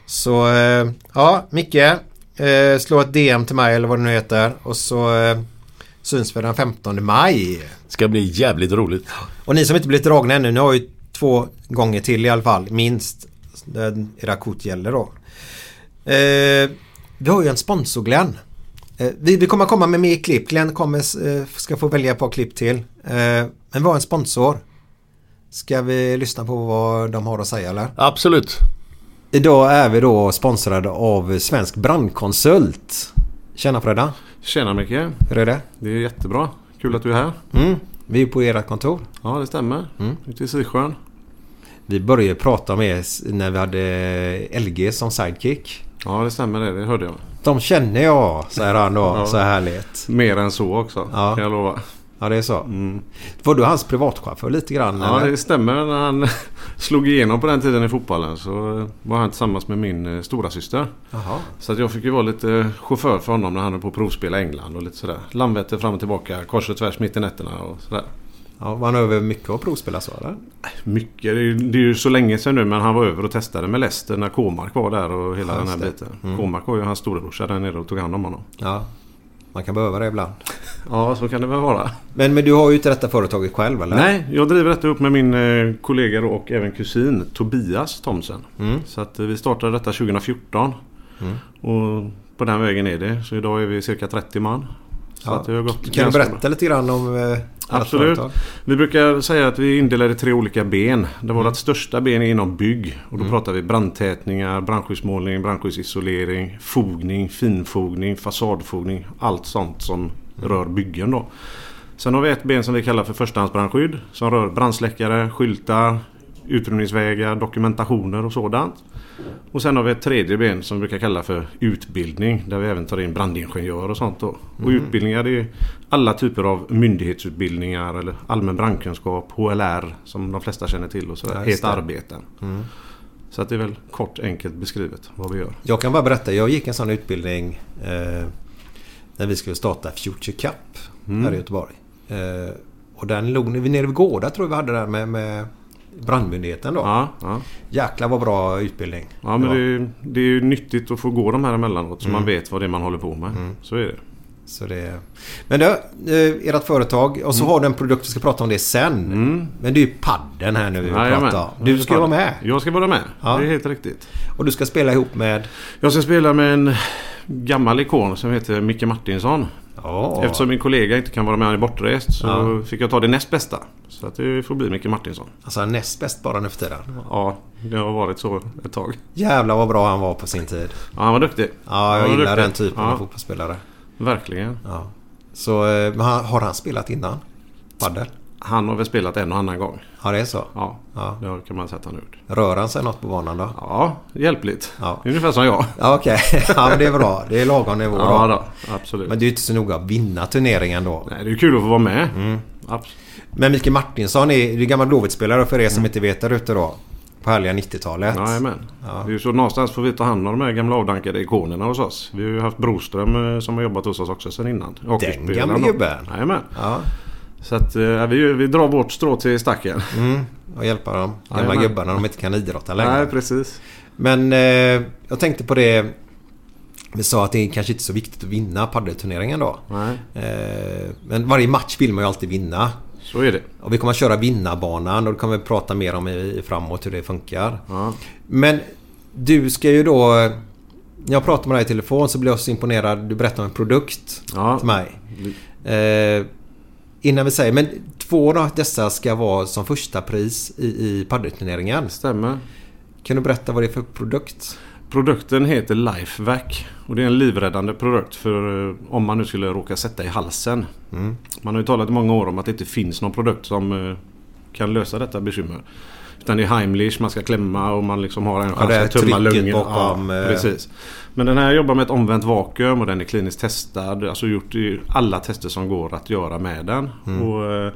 Så eh, ja, Micke. Eh, slå ett DM till mig eller vad det nu heter. Och så eh, syns vi den 15 maj. Ska bli jävligt roligt. Och ni som inte blivit dragna ännu, ni har ju två gånger till i alla fall, minst. Kort gäller då. Eh, vi har ju en sponsor Glenn. Eh, vi, vi kommer komma med mer klipp. Glenn kommer, eh, ska få välja ett par klipp till. Eh, men vi har en sponsor. Ska vi lyssna på vad de har att säga eller? Absolut. Idag är vi då sponsrade av Svensk Brandkonsult. Tjena Fredda. Tjena Micke. Hur är det? Det är jättebra. Kul att du är här. Mm. Vi är på ert kontor. Ja, det stämmer. Mm. Ute i Sisjön. Vi började prata med er när vi hade LG som sidekick. Ja, det stämmer det. Det hörde jag. De känner jag, säger han då. Ja. Så härligt. Mer än så också, Ja. kan jag lova. Ja, det är så. Var du hans privatchaufför lite grann? Ja, eller? det stämmer. När han slog igenom på den tiden i fotbollen så var han tillsammans med min stora syster. Jaha. Så att jag fick ju vara lite chaufför för honom när han höll på att provspela i England och lite sådär. Landvetter fram och tillbaka, kors och tvärs mitt i nätterna och sådär. Ja, var han över mycket att provspela så eller? Mycket. Det är, ju, det är ju så länge sedan nu men han var över och testade med Leicester när Kåmark var där och hela Ja, den här det. biten. Mm. Kåmark var ju hans storebrorsa där nere och tog hand om honom. Ja. Man kan behöva det ibland. Ja, så kan det väl vara. Men, men du har ju inte detta företaget själv eller? Nej, jag driver detta upp med min eh, kollega och även kusin Tobias Thomsen. Mm. Så att eh, vi startade detta 2014. Mm. Och på den vägen är det. Så idag är vi cirka 30 man. Så Ja. att det har gått Kan du berätta bra. lite grann om eh, Absolut. Vi brukar säga att vi är indelade i tre olika ben. Det var vårt största ben är inom bygg. Och då Mm. pratar vi brandtätningar, brandskyddsmålning, brandskyddsisolering, fogning, finfogning, fasadfogning. Allt sånt som rör byggen då. Sen har vi ett ben som vi kallar för förstahandsbrandskydd. Som rör brandsläckare, skyltar, utrymningsvägar, dokumentationer och sådant. Och sen har vi ett tredje ben som vi brukar kalla för utbildning. Där vi även tar in brandingenjör och sånt då. Och Mm. utbildningar det är alla typer av myndighetsutbildningar eller allmän brandkunskap, HLR som de flesta känner till och sådär. Det. arbeten. Mm. Så att det är väl kort enkelt beskrivet vad vi gör. Jag kan bara berätta, jag gick en sån utbildning eh, när vi skulle starta Future Cup Mm. här i Göteborg. Eh, och den låg nere vid Gårda tror jag vi hade där med, med brandmyndigheten då. Ja, ja. Jäklar vad bra utbildning. Ja men det är, det är ju nyttigt att få gå de här emellanåt så Mm. man vet vad det är man håller på med. Så är det. Så det... Men du, ert företag och så Mm. har du en produkt, vi ska prata om det sen. Men det är ju padden här nu vi vill Jajamän. prata om. Du ska vara med. Jag ska vara med. Ja. Det är helt riktigt. Och du ska spela ihop med... Jag ska spela med en gammal ikon som heter Micke Martinsson. Ja. Eftersom min kollega inte kan vara med, han är bortrest, så Ja. fick jag ta det näst bästa. Så att det får bli Micke Martinsson. Alltså näst bäst bara nu för tiden. Ja, det har varit så ett tag. Jävlar vad bra han var på sin tid. Ja, han var duktig. Ja, jag gillar den typen Ja. av fotbollsspelare. Verkligen. Ja. Så, eh, har han spelat innan? Padel? Han har väl spelat en och annan gång. Ja, det är så? Ja, Ja. det kan man säga att han har gjort. Rör han sig något på banan då? Ja, hjälpligt. Ja. Ungefär som jag. Ja, okej. Ja, men det är bra. Det är lagom nivå Ja, då. då, absolut. Men det är ju inte så noga att vinna turneringen då. Nej, det är kul att få vara med. Mm. Absolut. Men Mikael Martinsson är, är gammal Blåvitt-spelare för er som inte vet där ute då. På härliga 90-talet. Jajamän. Ja. Det är ju så någonstans får vi ta hand om de här gamla avdankade ikonerna hos oss. Vi har ju haft Broström eh, som har jobbat hos oss också sedan innan. Den gamla gubben. Jajamän. Ja. Så att eh, vi, vi drar vårt strå till stacken. Mm. Och hjälpa de gamla Jajamän. gubbarna de inte kan idrotta längre. Nej, precis. Men eh, jag tänkte på det. Vi sa att det kanske inte är så viktigt att vinna padelturneringen då. Eh, men varje match vill man ju alltid vinna. så är det. Och vi kommer att köra vinnarbanan och det kommer vi prata mer om i, framåt hur det funkar. Ja. Men du ska ju då... När jag pratar med dig i telefon så blir jag så imponerad. Du berättar om en produkt Ja. till mig. Eh, innan vi säger... Men två av dessa ska vara som första pris i, i padelturneringen. Stämmer. Kan du berätta vad det är för produkt? Produkten heter Lifevac. Och det är en livräddande produkt för eh, om man nu skulle råka sätta i halsen. Mm. Man har ju talat i många år om att det inte finns någon produkt som eh, kan lösa detta bekymmer. Den är Heimlich, man ska klämma och man liksom har en Ja, chans är att tumma trycket lungor. bakom, Ja, eh, precis. Men den här jobbar med ett omvänt vakuum och den är kliniskt testad. Alltså gjort i alla tester som går att göra med den. Mm. Och, eh,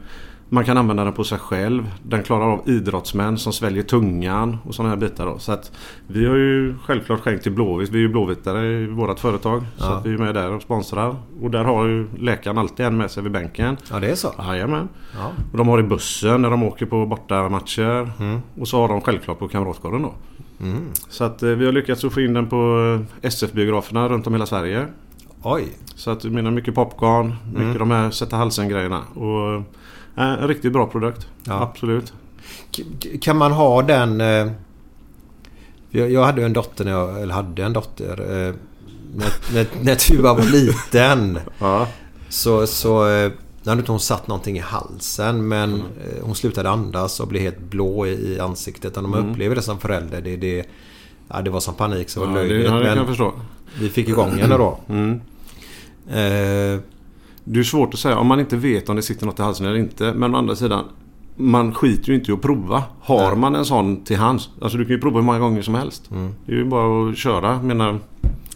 man kan använda den på sig själv. Den klarar av idrottsmän som sväljer tungan och sådana här bitar. Då. Så att vi har ju självklart skänkt till Blåvitt. Vi är ju blåvittare i vårt företag. Så Ja. att vi är med där och sponsrar. Och där har ju läkaren alltid en med sig vid bänken. Ja, det är så? Jajamän. Ja. Och de har i bussen när de åker på bortamatcher. Mm. Och så har de självklart på Kamratgården då. Mm. Så att eh, vi har lyckats att få in den på eh, SF-biograferna runt om hela Sverige. Oj. Så att du menar mycket popcorn, mycket Mm. de här sätta halsen grejerna. Och en riktigt bra produkt. Ja. Absolut. Kan man ha den... eh, Jag, jag hade en dotter när jag... Eller hade en dotter. eh, När, när, när Tuva var liten. Ja. Så, så eh, hade inte hon satt någonting i halsen men eh, hon slutade andas och blev helt blå i, i ansiktet. Och när man Mm. upplever det som förälder, det, det, ja, det var som panik så det var Ja, det- löjligt. det kan men jag. Vi fick igång henne då. Mm. Eh, Det är svårt att säga om man inte vet om det sitter något i halsen eller inte. Men å andra sidan. Man skiter ju inte i att prova. Har Nej. man en sån till hands. Alltså du kan ju prova hur många gånger som helst. Mm. Det är ju bara att köra. Menar,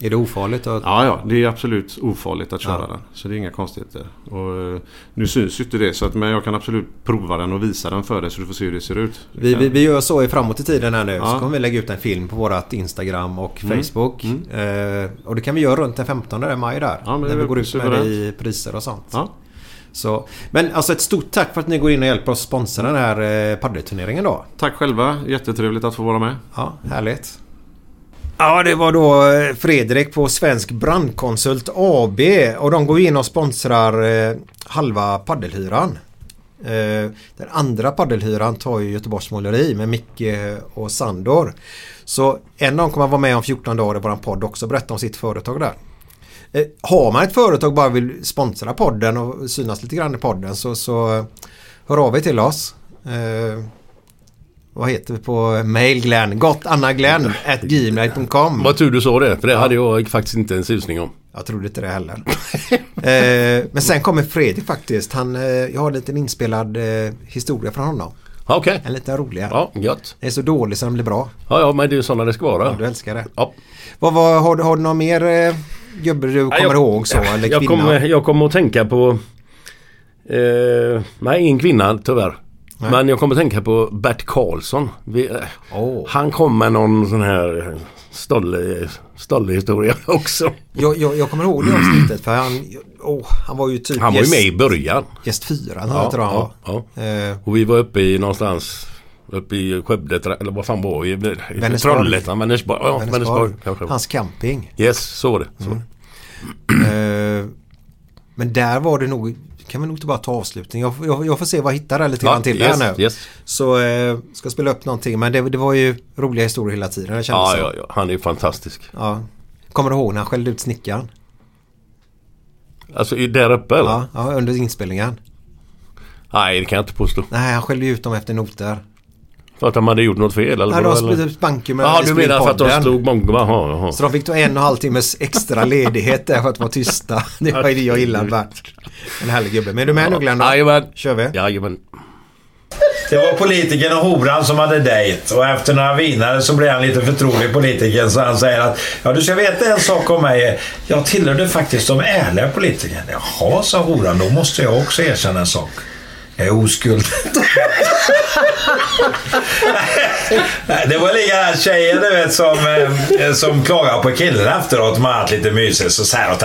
är det ofarligt? Att... Ja, ja. Det är absolut ofarligt att köra Ja. den. Så det är inga konstigheter. Och, eh, nu syns ju inte det. Så att, men jag kan absolut prova den och visa den för dig så du får se hur det ser ut. Vi, kan- vi, vi gör så i framåt i tiden här nu. Ja. Så kommer vi lägga ut en film på vårat Instagram och Mm. Facebook. Eh, och det kan vi göra runt den 15 maj där. Ja, när är vi går ut med det i priser och sånt. Ja. Så, men alltså ett stort tack för att ni går in och hjälper oss sponsra den här eh, paddelturneringen då. Tack själva. Jättetrevligt att få vara med. Ja, härligt. Ja, det var då eh, Fredrik på Svensk Brandkonsult AB och de går in och sponsrar eh, halva paddelhyran. Eh, den andra paddelhyran tar ju Göteborgs Måleri med Micke eh, och Sandor. Så en av dem kommer att vara med om 14 dagar i våran podd också och berätta om sitt företag där. Eh, har man ett företag och bara vill sponsra podden och synas lite grann i podden så, så eh, hör av er till oss. Vad heter vi på mail Glenn? Gottannaglenn at gmail.com Vad tur du sa det, för det hade jag faktiskt inte en susning om. Jag trodde inte det heller. eh, men sen kommer Fredrik faktiskt. Han, eh, jag har en liten inspelad eh, historia från honom. Okej. En liten rolig. här. Ja, gött. Den är så dålig så den blir bra. Ja, ja, men det är ju sådana det ska vara. Ja, du älskar det. Ja. Vad, vad, har, du- har du någon mer eh, gubbe du kommer jag, ihåg så? Eller jag, kommer, jag kommer att tänka på... Eh, nej, ingen kvinna tyvärr. Nej. Men jag kommer att tänka på Bert Karlsson. Vi, Åh. Han kom med någon sån här stollig, stollig historia också. Jag, jag, jag kommer ihåg det avsnittet för han, åh, han var ju typ Han var ju gäst- med i början. Gäst fyra Ja, ja, ja. Eh, Och vi var uppe i någonstans Uppe i Skövde eller vad fan var vi? Trollhättan, Vänersborg. Ja, Vänersborg. Hans camping. Yes, så var det. Så. Mm. Eh, men där var det nog kan vi nog inte bara ta avslutning. Jag, jag, jag får se vad jag hittar där lite Ja, grann till yes, här nu. yes. Så eh, ska spela upp någonting. Men det, det var ju roliga historier hela tiden. Det Ja, ja, ja, han är ju fantastisk. Ja. Kommer du ihåg när han skällde ut snickaren? Alltså där uppe eller? Ja, ja, under inspelningen. Nej, det kan jag inte påstå. Nej, han skällde ut dem efter noter. För att de hade gjort något fel eller? Vadå, de spelade banker med Ja, du menar för att de slog många? Jaha, jaha. Så de fick ta en och en halv timmes extra ledighet där för att vara tysta. Det var ju det jag gillar Bert. En härlig gubbe. Men är du med nu Glenn? Jajamän. Kör vi. Jajamän. Det var politikern och horan som hade dejt och efter några vinare så blev han lite förtrolig politikern så han säger att ja du ska veta en sak om mig. Jag tillhörde faktiskt de ärliga politikerna. Jaha, sa horan. Då måste jag också erkänna en sak. Är oskuld. Det var likadant tjejen du vet som, eh, som klagar på killen efteråt. Man har haft lite mysigt. Så säger var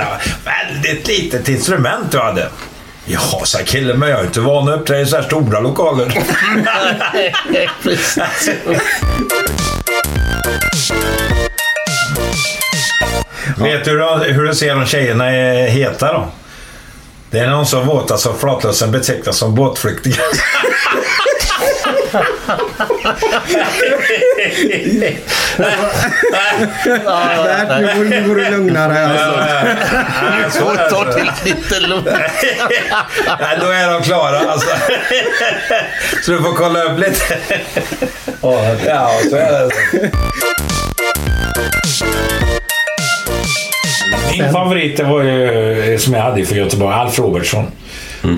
väldigt litet instrument du hade. Ja, sa killen, men jag är inte van att uppträda i så här stora lokaler. Vet du hur, hur du ser om tjejerna är heta då? Det är någon som våta som flatlösen betecknas som båtflyktingar. Bert, nu får- nu får du lugna dig alltså. Så ta till lite lugnt. Nej, då är de klara alltså. Så du får kolla upp lite. Ja, så är det. Min favorit det var ju, som jag hade för Göteborg, Alf Robertsson.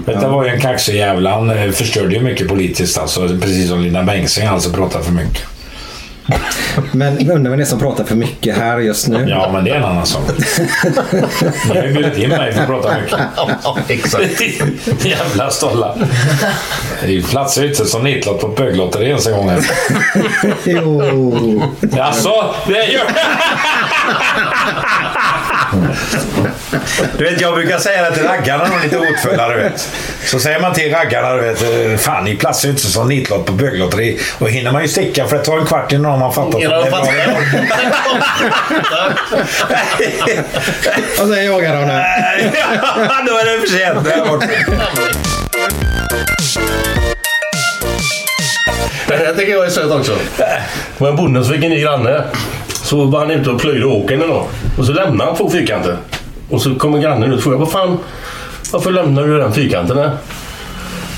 Detta var ju en kaxig jävel. Han eh, förstörde ju mycket politiskt alltså. Precis som Lina Bengtzing alltså pratar för mycket. Men jag undrar vem det är som pratar för mycket här just nu. Ja, men det är en annan sak. Ni har ju bjudit in mig för att prata mycket. Exakt. Jävla stollar. Det platsar ju inte som nitlott på böglotteri ens en gång. här. jo. Jaså? Det gör Du vet, jag brukar säga det till raggarna när de är lite hotfulla, du vet. Så säger man till raggarna, du vet, eh, fan ni platsar ju inte som nitlott på böglotteri. Och hinner man ju sticka för det tar en kvart innan de har fattat. Innan de att det är bra. Och sen jagar de nu. Då är det för sent. Det är borta. Det här tycker jag är sött också. Det var en bonde som fick en ny granne. Så var han ute och plöjde åkern en. Och så lämnade han två fyrkanter. Och så kommer grannen ut och frågar vad fan, varför lämnar du den fyrkanten här?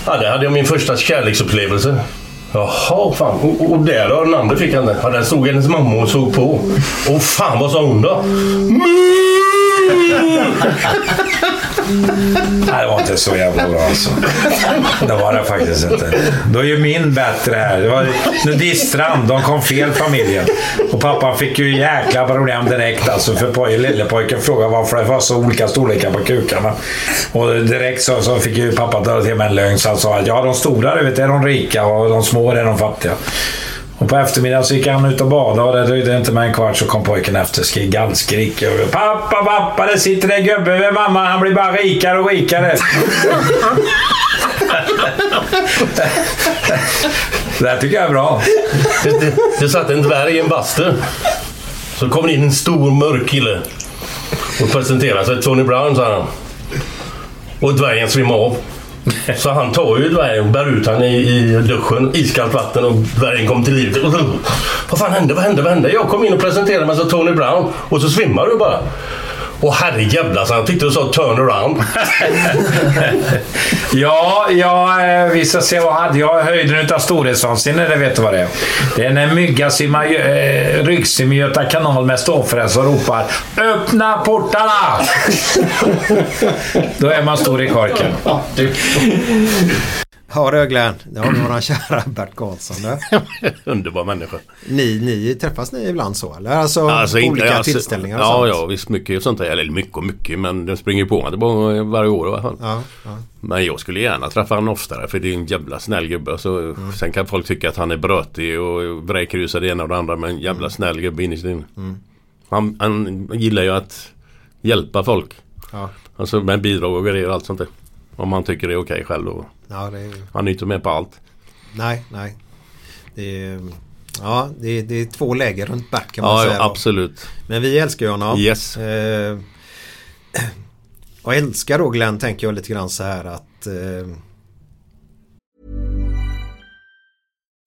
Ja, det hade jag min första kärleksupplevelse. Jaha, fan. Och, och där då, den andra fyrkanten. Ja, där stod hennes mamma och såg på. Och fan, vad sa hon då? Mmm! Mm. Nej, det var inte så jävla bra alltså. Det var det faktiskt inte. Då är ju min bättre här. Det var nudiststrand. De kom fel familjen. Och pappa fick ju jäkla problem direkt alltså. För poj, lillepojken frågade varför det var så olika storlekar på kukarna. Och direkt så, så fick ju pappa dra till med en lögn. Så han sa att ja, de stora du vet, är de rika och de små är de fattiga. Och på eftermiddagen så gick han ut och badade och det dröjde inte med en kvart så kom pojken efter skri- gallskrik. Pappa, pappa, det sitter en gubbe med mamma. Han blir bara rikare och rikare. det här tycker jag är bra. Det, det, det satt en dvärg i en bastu. Så kom det in en stor mörk kille. Och presenterade sig. Tony Brown sa han. Och dvärgen svimmade av. Så han tar ju dvärgen och bär ut han i, i duschen. Iskallt vatten och dvärgen kom till livet. Vad fan hände? Vad hände? Vad hände? Jag kom in och presenterade mig som Tony Brown. Och så svimmar du bara. Och herrejävlar, så han tyckte du sa turn around. Ja, ja, eh, vi ska se vad hade jag. Höjden utav storhetsvansinne, det vet du vad det är. Det är när mygga simmar eh, ryggsim i Göta kanal med ståfräs och ropar Öppna portarna! Då är man stor i korken. Ja Röglen, det har vi våran kära Bert Karlsson. Underbar människa. Ni, ni träffas ni ibland så eller? Alltså, inte- olika alltså, tillställningar och Ja, sånt? ja, visst mycket sånt där. Eller mycket och mycket, men den springer på mig varje år i alla fall. Ja, ja. Men jag skulle gärna träffa honom oftare för det är en jävla snäll gubbe. Så Mm. Sen kan folk tycka att han är brötig och vräkrusad det ena och det andra. Men en jävla snäll gubbe innerst inne. Mm. Han, han gillar ju att hjälpa folk. Ja. Alltså med bidrag och grejer och allt sånt där. Om han tycker det är okej själv. Och Ja, det är... Han är inte med på allt. Nej, nej. Det är, ja, det är, det är två läger runt kan man Ja, säga. ja, absolut. Men vi älskar ju honom. Yes. Eh, och älskar då Glenn tänker jag lite grann så här att eh,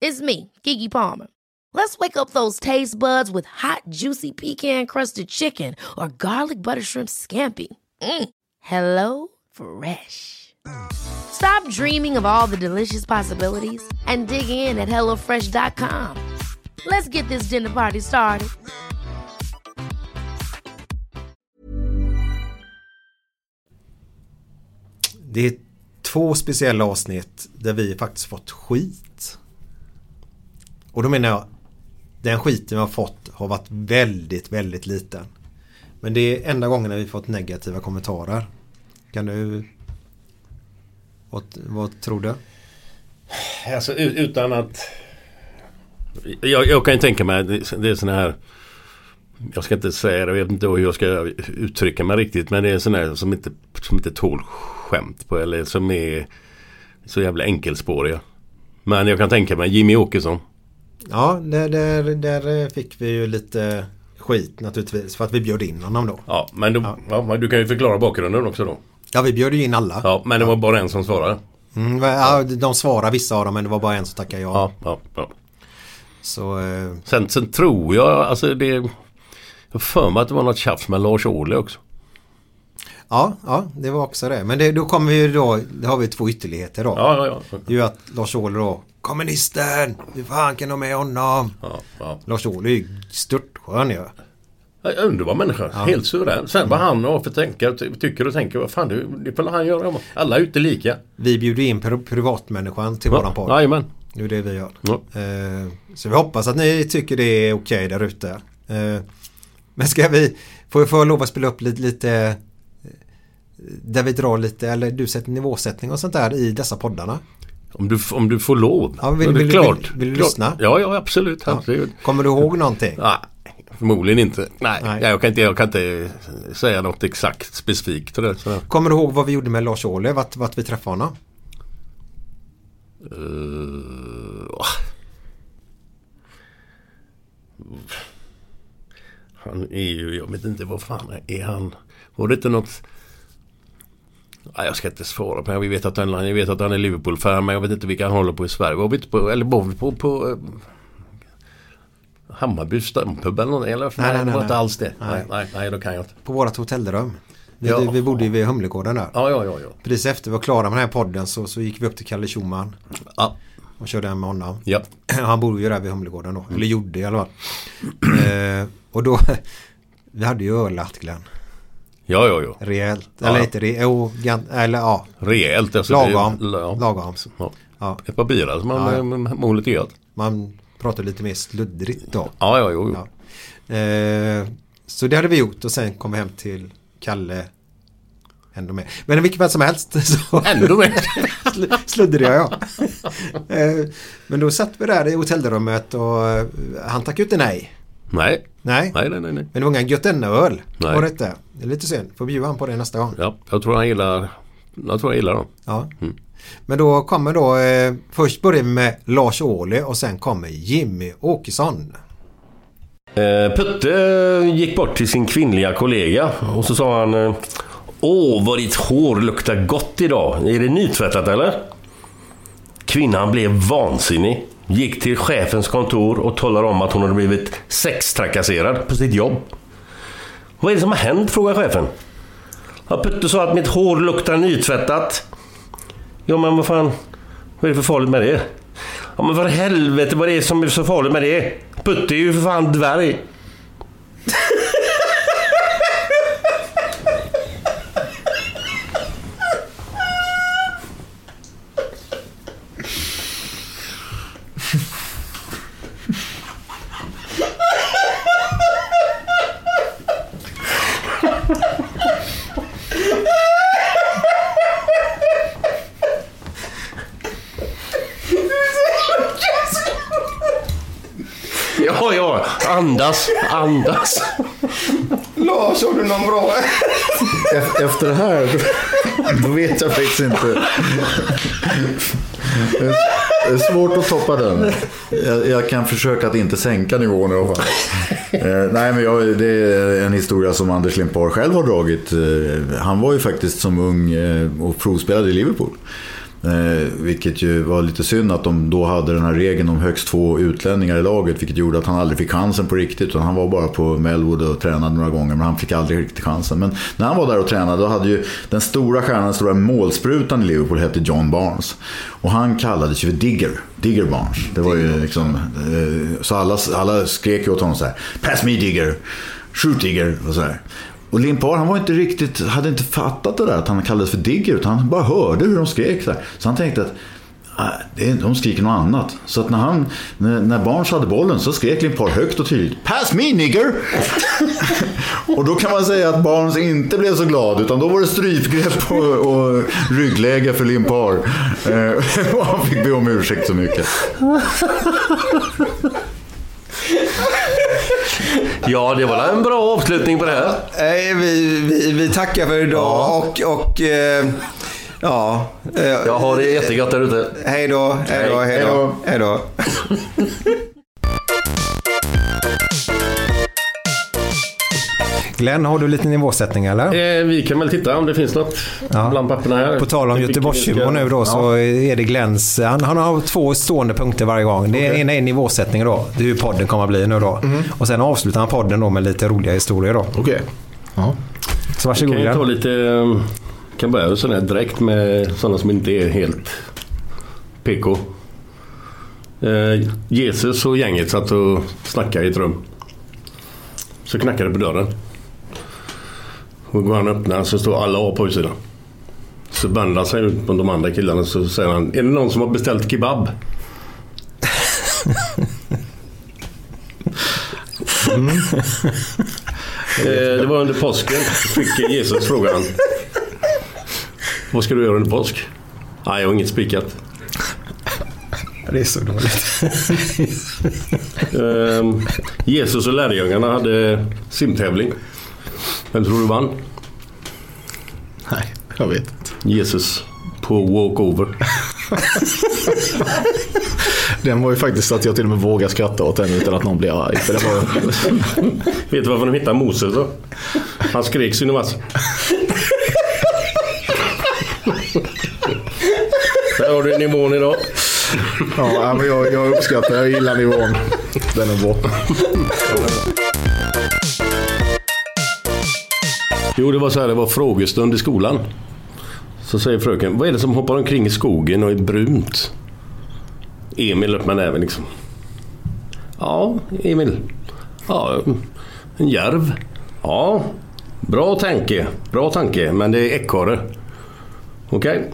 It's me, Kiki Palmer. Let's wake up those taste buds with hot, juicy pecan-crusted chicken or garlic butter shrimp scampi. Mm. Hello Fresh. Stop dreaming of all the delicious possibilities and dig in at HelloFresh.com. Let's get this dinner party started. det är två speciella avsnitt där vi faktiskt fått skit. Och då menar jag den skiten vi har fått har varit väldigt, väldigt liten. Men det är enda gången vi fått negativa kommentarer. Kan du... Vad, vad tror du? Alltså utan att Jag, jag kan ju tänka mig, det, det är såna här Jag ska inte säga det, jag vet inte hur jag ska uttrycka mig riktigt men det är såna här som inte, som inte tål skämt på eller som är så jävla enkelspåriga. Men jag kan tänka mig Jimmy Åkesson. Ja, där, där, där fick vi ju lite skit naturligtvis för att vi bjöd in honom då. Ja, men då, ja. men du kan ju förklara bakgrunden också då. Ja, vi bjöd ju in alla. Ja, men det var bara en som svarade. Mm, ja, de svarade vissa av dem men det var bara en som tackade ja. Ja, ja, ja. Så, eh, Sen, sen tror jag, alltså det... Jag för mig att det var något tjafs med Lars Ohly också. ja, ja, det var också det. Men det, då kommer vi ju då, det har vi två ytterligheter då. Ja, ja, ja. Det är ju att Lars Ohly då, kommunisten, hur fan kan de med honom? Ja, ja. Lars Ohly är störtskön ju. Ja, Underbar människa, Ja. helt suverän. Sen vad han har för tänka, ty- tycker och tänker, vad fan det, det får han göra. Alla är ute lika. Vi bjuder in pri- privatmänniskan till Ja, våran podd. jajamän. Det är det vi gör. Ja. Eh, så vi hoppas att ni tycker det är okej där ute. Eh, men ska vi, får jag få lov att spela upp lite, lite eh, där vi drar lite, eller du sätter nivåsättning och sånt där i dessa poddarna. Om du, om du får lov. Ja, vill- det är vill- klart. vill- vill du klart. lyssna? Ja, ja absolut. Ja. absolut. Kommer du ihåg någonting? Nej, förmodligen inte. Nej, Nej. Jag, kan inte jag kan inte säga något exakt specifikt. Sådär. Kommer du ihåg vad vi gjorde med Lars Ohly? Vart, vart vi träffade honom? Eh, han är ju, jag vet inte vad fan är han. Var det inte något... Nej, jag ska inte svara på det. Vi vet att han, jag vet att han är Liverpool-fan men jag vet inte vilka han håller på i Sverige. Var vi inte på, eller var vi på, på eh, Hammarby stampub eller något? Eller? Nej, nej, nej, det var nej. inte alls det. Nej. Nej, nej, då kan jag inte. På vårat hotellrum. Vi, Ja. vi bodde ju vid Humlegården där. Ja, ja, ja. ja. Precis efter vi var klara med den här podden så, så gick vi upp till Kalle Schumann. Ja. Och körde hem med honom. Ja. Han bor ju där vid Humlegården då. Eller gjorde i alla fall. eh, och då Vi hade ju ölat Glenn. Ja, ja, ja. Rejält. Ja. Eller inte rejält. Gan- eller ja. Rejält. Alltså, Lagom. Det, ja. Lagom. Ja. Ja. Ett par bira som man Ja. ja. lite gött. Man pratar lite mer sluddrigt då. Ja, ja, jo, jo. Ja. Eh, så det hade vi gjort och sen kom vi hem till Kalle ändå mer. Men i vilket fall som helst. Så Ändå. Sl- Sluddriga ja. Eh, Men då satt vi där i hotellrummet och eh, han tackade inte nej. Nej. Nej. Nej, nej, nej. Men det var ingen Götene-öl. Nej. Var det inte? Det är lite synd. Får bjuda han på det nästa gång. Ja, jag tror han gillar... Jag tror han gillar dem. Ja. Mm. Men då kommer då eh, först börjar vi med Lars Ohly och sen kommer Jimmy Åkesson. Eh, Putte gick bort till sin kvinnliga kollega och så sa han eh, Åh, vad ditt hår luktar gott idag. Är det nytvättat eller? Kvinnan blev vansinnig. Gick till chefens kontor och talade om att hon hade blivit sextrakasserad på sitt jobb. Vad är det som har hänt? frågar chefen. Ja, Putte sa att mitt hår luktar nytvättat. Ja, men vad fan. Vad är det för farligt med det? Ja, men för helvete vad är det som är så farligt med det? Putte är ju för fan dvärg. Ja, ja. Andas, andas. Lars, har du någon bra? E- Efter det här, då vet jag faktiskt inte. Det är- svårt att toppa den. Jag, jag kan försöka att inte sänka nivån i alla fall. Eh, nej, men jag, det är en historia som Anders Limpar själv har dragit. Eh, han var ju faktiskt som ung eh, och provspelade i Liverpool. Eh, vilket ju var lite synd att de då hade den här regeln om högst två utlänningar i laget. Vilket gjorde att han aldrig fick chansen på riktigt. Utan han var bara på Melwood och tränade några gånger. Men han fick aldrig riktigt chansen. Men när han var där och tränade då hade ju den stora stjärnan, den stora målsprutan i Liverpool hette John Barnes. Och han kallades ju för Digger. Digger Barnes. Det var ju liksom... Eh, så alla, alla skrek ju åt honom så här. Pass me Digger. Shoot Digger. Och så här. Och Limpar han var inte riktigt, hade inte fattat det där att han kallades för Digger utan han bara hörde hur de skrek så. Så han tänkte att ah, det är, de skriker något annat. Så att när, han, när, när Barnes hade bollen så skrek Limpar högt och tydligt Pass me nigger! och då kan man säga att Barnes inte blev så glad utan då var det strypgrepp och, och ryggläge för Limpar. Eh, och han fick be om ursäkt så mycket. Ja, det var en bra avslutning på det här. Nej, vi, vi, vi tackar för idag och, och eh, ja. Eh, Jag har det jättegott där ute. Hej då, hej då, hej då. Hej då. Glenn, har du lite nivåsättning eller? Eh, vi kan väl titta om det finns något bland papperna här. På tal om Göteborgshumor nu då så är det Glens, han, han har två stående punkter varje gång. Det ena är nivåsättningen då, det är hur podden kommer att bli nu då. Mm. Och sen avslutar han podden då med lite roliga historier då. Okej. Ja. Så varsågod Kan ju ta Glenn. lite... eh, Kan börja sån här direkt med sådana som inte är helt PK. Eh, Jesus och gänget satt och snackade i ett rum. Så knackade det på dörren. Och går han och öppnar så står alla A på utsidan. Så vänder han sig ut på de andra killarna så säger han Är det någon som har beställt kebab? Eh, det var under påsken. Fick Jesus frågan. Vad ska du göra under påsk? Nej, jag har inget spikat. Det är så dåligt. Ehm, Jesus och lärjungarna hade simtävling. Vem tror du vann? Nej, jag vet inte. Jesus på walkover. Den var ju faktiskt att jag till och med vågar skratta åt den utan att någon blir arg. För det var... Vet du varför de hittade Moses då? Han skrek sin vass. Där har du nivån idag. Ja, men jag, jag uppskattar, jag gillar nivån. Den är bra. Jo, det var så här, det var frågestund i skolan. Så säger fröken, vad är det som hoppar omkring i skogen och är brunt? Emil öppnar näven liksom. Ja, Emil. Ja, en järv. Ja, bra tanke. Bra tanke, men det är ekorre. Okej.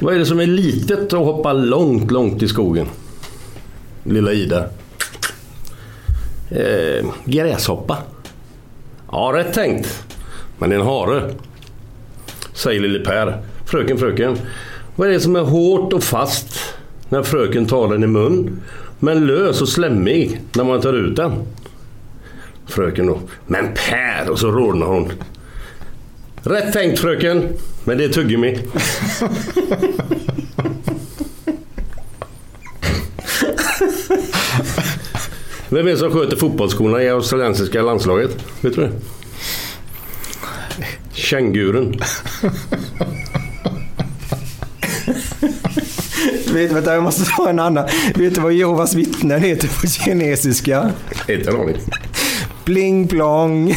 Vad är det som är litet och hoppar långt, långt i skogen? Lilla Ida. Eh, gräshoppa. Ja, rätt tänkt. Men det är en hare. Säger lille Per. Fröken, fröken. Vad är det som är hårt och fast när fröken tar den i mun? Men lös och slemmig när man tar ut den? Fröken då. Men Per! Och så rodnar hon. Rätt tänkt fröken. Men det är tuggummi. Vem är det som sköter fotbollsskorna i australiensiska landslaget? Vet du det? Kängurun. Vet, vänta, jag måste ta en annan. Vet du vad Jehovas vittnen heter på kinesiska? Inte en aning. Bling plong.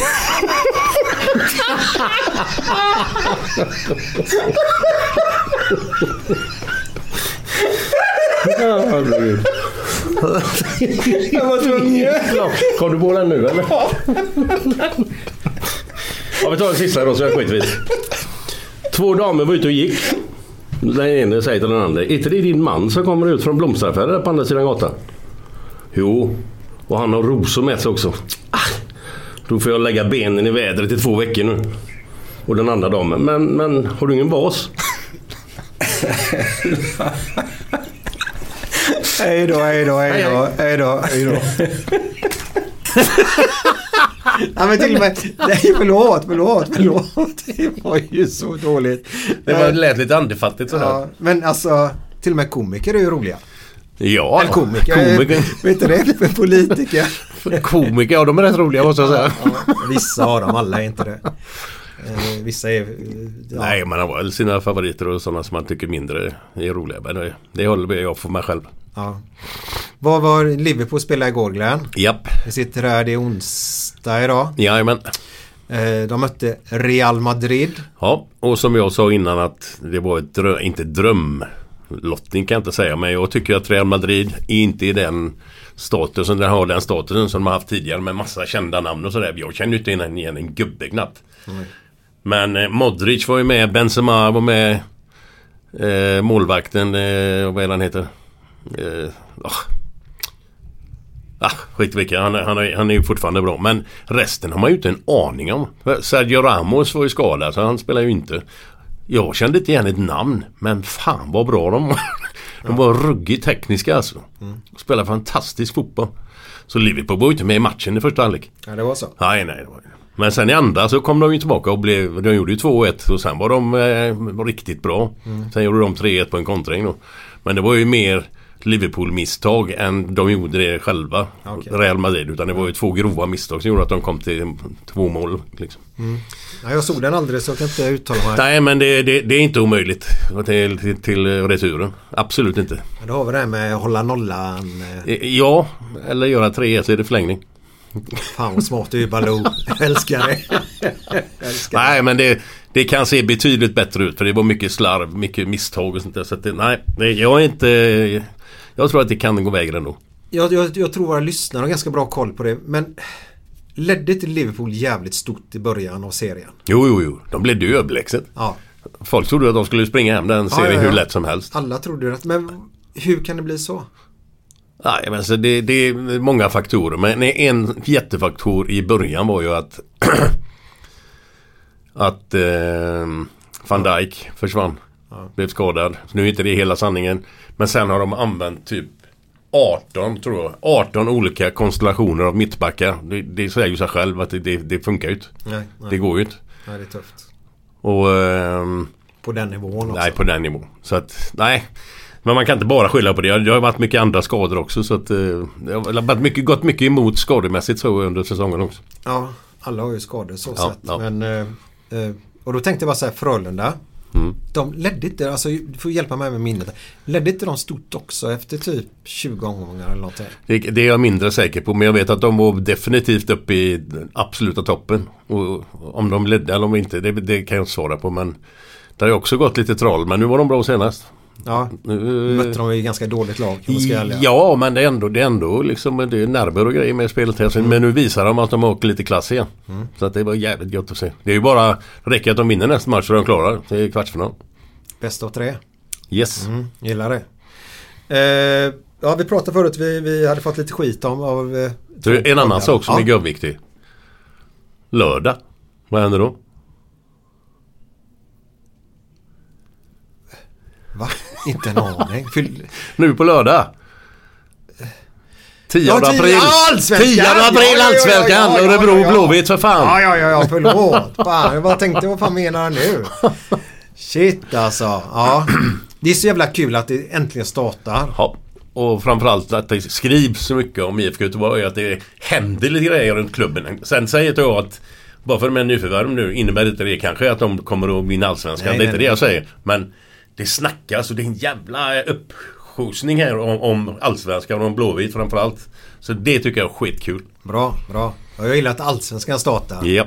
Jag var tvungen. Kom du på den nu eller? Ja, vi tar en sista då så jag skiter. Två damer var ute och gick. Den ene säger till den andra. Är inte det din man som kommer ut från blomsteraffären där på andra sidan gatan? Jo, och han har rosor med sig också. Ah, då får jag lägga benen i vädret i två veckor nu. Och den andra damen. Men, men har du ingen vas? Hej då, hej då, hej då, hej då. Ja men till och med, nej förlåt, förlåt, förlåt. Det var ju så dåligt. Det var, lät lite andefattigt sådär. Ja, men alltså, till och med komiker är ju roliga. Ja, Eller komiker. komiker. Vet du det? För politiker. Komiker, ja de är rätt roliga måste jag säga. Ja, vissa av dem, alla är inte det. Eh, Vissa är... Ja. Nej, man har väl sina favoriter och sådana som man tycker mindre är roliga. Men det, det håller jag för mig själv. Ja. Vad var Liverpool spelade igår Glenn? Japp. Vi sitter här, det är onsdag idag. Jajamän. Eh, De mötte Real Madrid. Ja, och som jag sa innan att det var ett drö- inte drömlottning kan jag inte säga. Men jag tycker att Real Madrid är inte i den statusen, den har den statusen som de har haft tidigare med massa kända namn och sådär. Jag känner inte igen, en gubbe knappt. Men eh, Modric var ju med, Benzema var med. Eh, målvakten, eh, vad är han heter? Eh, ah. Ah, skit vilka, han, är- han, han är ju fortfarande bra. Men resten har man ju inte en aning om. Sergio Ramos var ju skadad så han spelar ju inte. Jag kände inte igen ett namn. Men fan vad bra de var. De var ruggigt tekniska alltså. Spelar fantastisk fotboll. Så Liverpool var ju inte med i matchen i första halvlek. Ja, det var så. Nej, nej. Det var... Men sen i andra så kom de ju tillbaka och blev, de gjorde ju 2-1 och sen var de eh, riktigt bra. Mm. Sen gjorde de 3-1 på en kontring då. Men det var ju mer Liverpool-misstag än de gjorde det själva. Okej. Real Madrid. Utan det var ju två grova misstag som gjorde att de kom till två mål. Liksom. Mm. Ja, jag såg den aldrig så jag kan inte uttala mig. Nej men det, det, det är inte omöjligt till, till, till returen. Absolut inte. Men då har vi det här med att hålla nollan. Eh, Ja, eller göra 3-1 så är det förlängning. Fan vad smart du är Baloo. Älskar det. Nej men det, det kan se betydligt bättre ut för det var mycket slarv, mycket misstag och sånt där. Så att det, nej, jag är inte... Jag tror att det kan gå vägen ändå. Jag, jag, jag tror våra lyssnare har ganska bra koll på det. Men ledde inte Liverpool jävligt stort i början av serien? Jo, jo, jo. De blev ju överlägset. Ja. Folk trodde att de skulle springa hem den serien Ja, ja, ja. hur lätt som helst. Alla trodde det. Men hur kan det bli så? Nej, men så det, det är många faktorer. Men en jättefaktor i början var ju att att eh, van Dijk försvann. Blev skadad. Så nu är inte det hela sanningen. Men sen har de använt typ 18 tror jag. 18 olika konstellationer av mittbackar. Det, det säger ju sig själv att det, det, det funkar ju inte. Nej, nej. Det går ju inte. Nej, det är tufft. Och... ehm, På den nivån också. Nej, på den nivån. Så att, nej. Men man kan inte bara skylla på det. Det har varit mycket andra skador också. Så att, eh, det har varit mycket, gått mycket emot skademässigt så under säsongen också. Ja, alla har ju skador så Ja, sett. ja. Men, eh, eh, och då tänkte jag bara så här, Frölunda. Mm. De ledde inte, alltså du får hjälpa mig med minnet. Ledde inte de stort också efter typ 20 omgångar eller någonting? Det, det är jag mindre säker på. Men jag vet att de var definitivt uppe i den absoluta toppen. Och om de ledde eller om inte, det, det kan jag inte svara på. Men det har ju också gått lite troll. Men nu var de bra senast. Ja, Nu, mötte de ju ganska dåligt lag. Ja, men det är ändå, det är ändå liksom, det är nerver och grejer med spelet. här. Men nu visar de att de åkt lite klass igen. Mm. Så att det var jävligt gott att se. Det är ju bara, det räcker att de vinner nästa match så är de klara till kvartsfinal. Bäst av tre. Yes. Mm, gillar det. Eh, ja, vi pratade förut, vi, vi hade fått lite skit om av... Eh, Så en annan sak som ja. är görviktig. Lördag. Vad händer då? Va? Inte en aning. Fyll... Nu på lördag. 10 Ja, tio- april. Allsvenskan! 10 april Allsvenskan. Örebro. Blåvitt för fan. Ja, ja, ja, ja förlåt. Fan, jag bara tänkte, vad fan menar han nu? Shit alltså. Ja. Det är så jävla kul att det äntligen startar. Ja. Och framförallt att det skrivs så mycket om IFK Göteborg. Att det händer lite grejer runt klubben. Sen säger jag att bara för att de är nyförvärv nu innebär inte det kanske att de kommer att vinna Allsvenskan. Nej, det är nej, inte nej. det jag säger. Men det snackas och det är en jävla uppskjutsning här om, om Allsvenskan och om Blåvitt framförallt. Så det tycker jag är skitkul. Bra, bra. Jag gillar att Allsvenskan startar. Ja.